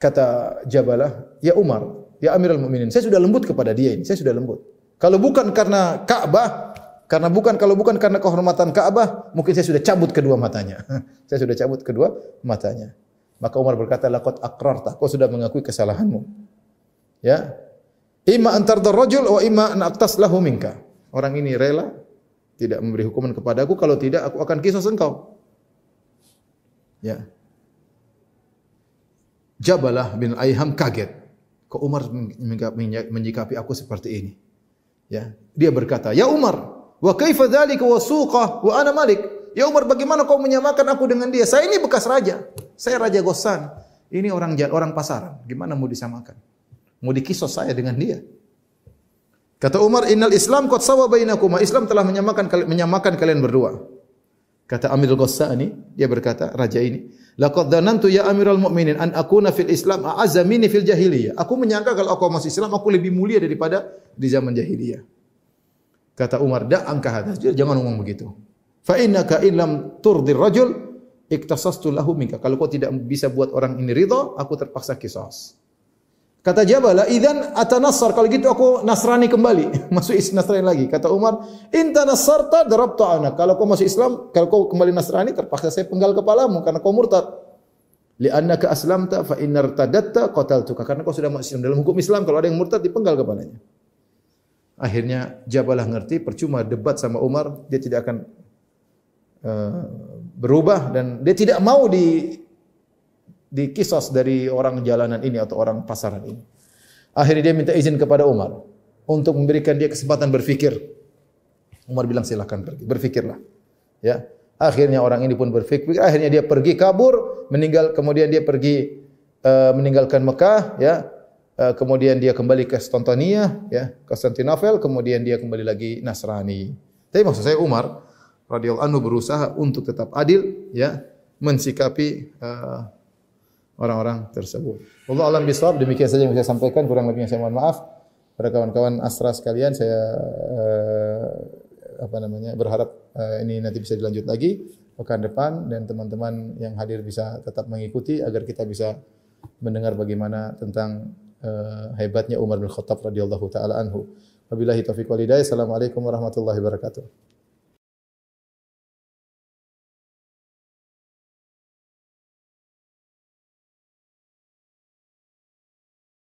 kata Jabalah, ya Umar, ya Amirul Mukminin, saya sudah lembut kepada dia ini, saya sudah lembut. Kalau bukan karena Ka'bah, karena bukan kalau bukan karena kehormatan Ka'bah, mungkin saya sudah cabut kedua matanya. saya sudah cabut kedua matanya. Maka Umar berkata, "Laqad aqrarta, kau sudah mengakui kesalahanmu." Ya. Ima antar rajul wa ima an lahu minka. Orang ini rela tidak memberi hukuman kepadaku kalau tidak aku akan kisah engkau. Ya. Jabalah bin Aiham kaget. Kok Umar menyikapi aku seperti ini? Ya, dia berkata, "Ya Umar, wa kaifa dzalika wa suqa wa ana malik?" Ya Umar, bagaimana kau menyamakan aku dengan dia? Saya ini bekas raja. Saya raja Gosan. Ini orang orang pasaran. Gimana mau disamakan? Mau dikisos saya dengan dia? Kata Umar, "Innal Islam qad sawa bainakum." Islam telah menyamakan menyamakan kalian berdua. Kata Amirul Ghassani, dia berkata, raja ini, Laqad dhanantu ya Amirul Mukminin an akuna fil Islam a'azza minni fil jahiliyah. Aku menyangka kalau aku masuk Islam aku lebih mulia daripada di zaman jahiliyah. Kata Umar, "Da angka hadas." Jangan ngomong begitu. Fa innaka illam turdir rajul iktasastu lahu minka. Kalau kau tidak bisa buat orang ini ridha, aku terpaksa kisos. Kata Jabal, "Idzan atanassar." Kalau gitu aku Nasrani kembali, masuk Islam Nasrani lagi. Kata Umar, "In tanassarta darabtu anak." Kalau kau masuk Islam, kalau kau kembali Nasrani terpaksa saya penggal kepalamu karena kau murtad. Li'annaka aslamta fa in irtadatta qataltuka. Karena kau sudah masuk Islam dalam hukum Islam kalau ada yang murtad dipenggal kepalanya. Akhirnya Jabalah ngerti percuma debat sama Umar, dia tidak akan uh, berubah dan dia tidak mau di dikisos dari orang jalanan ini atau orang pasaran ini. Akhirnya dia minta izin kepada Umar untuk memberikan dia kesempatan berfikir. Umar bilang silakan pergi, berfikirlah. Ya. Akhirnya orang ini pun berfikir, akhirnya dia pergi kabur, meninggal kemudian dia pergi uh, meninggalkan Mekah, ya. Uh, kemudian dia kembali ke Konstantinia, ya, Konstantinopel, kemudian dia kembali lagi Nasrani. Tapi maksud saya Umar radhiyallahu anhu berusaha untuk tetap adil, ya, mensikapi uh, orang-orang tersebut. Allah alam bisawab demikian saja yang saya sampaikan kurang lebihnya saya mohon maaf pada kawan-kawan Astra sekalian saya uh, apa namanya berharap uh, ini nanti bisa dilanjut lagi pekan depan dan teman-teman yang hadir bisa tetap mengikuti agar kita bisa mendengar bagaimana tentang uh, hebatnya Umar bin Khattab radhiyallahu taala anhu. Wabillahi taufiq wal hidayah. Assalamualaikum warahmatullahi wabarakatuh.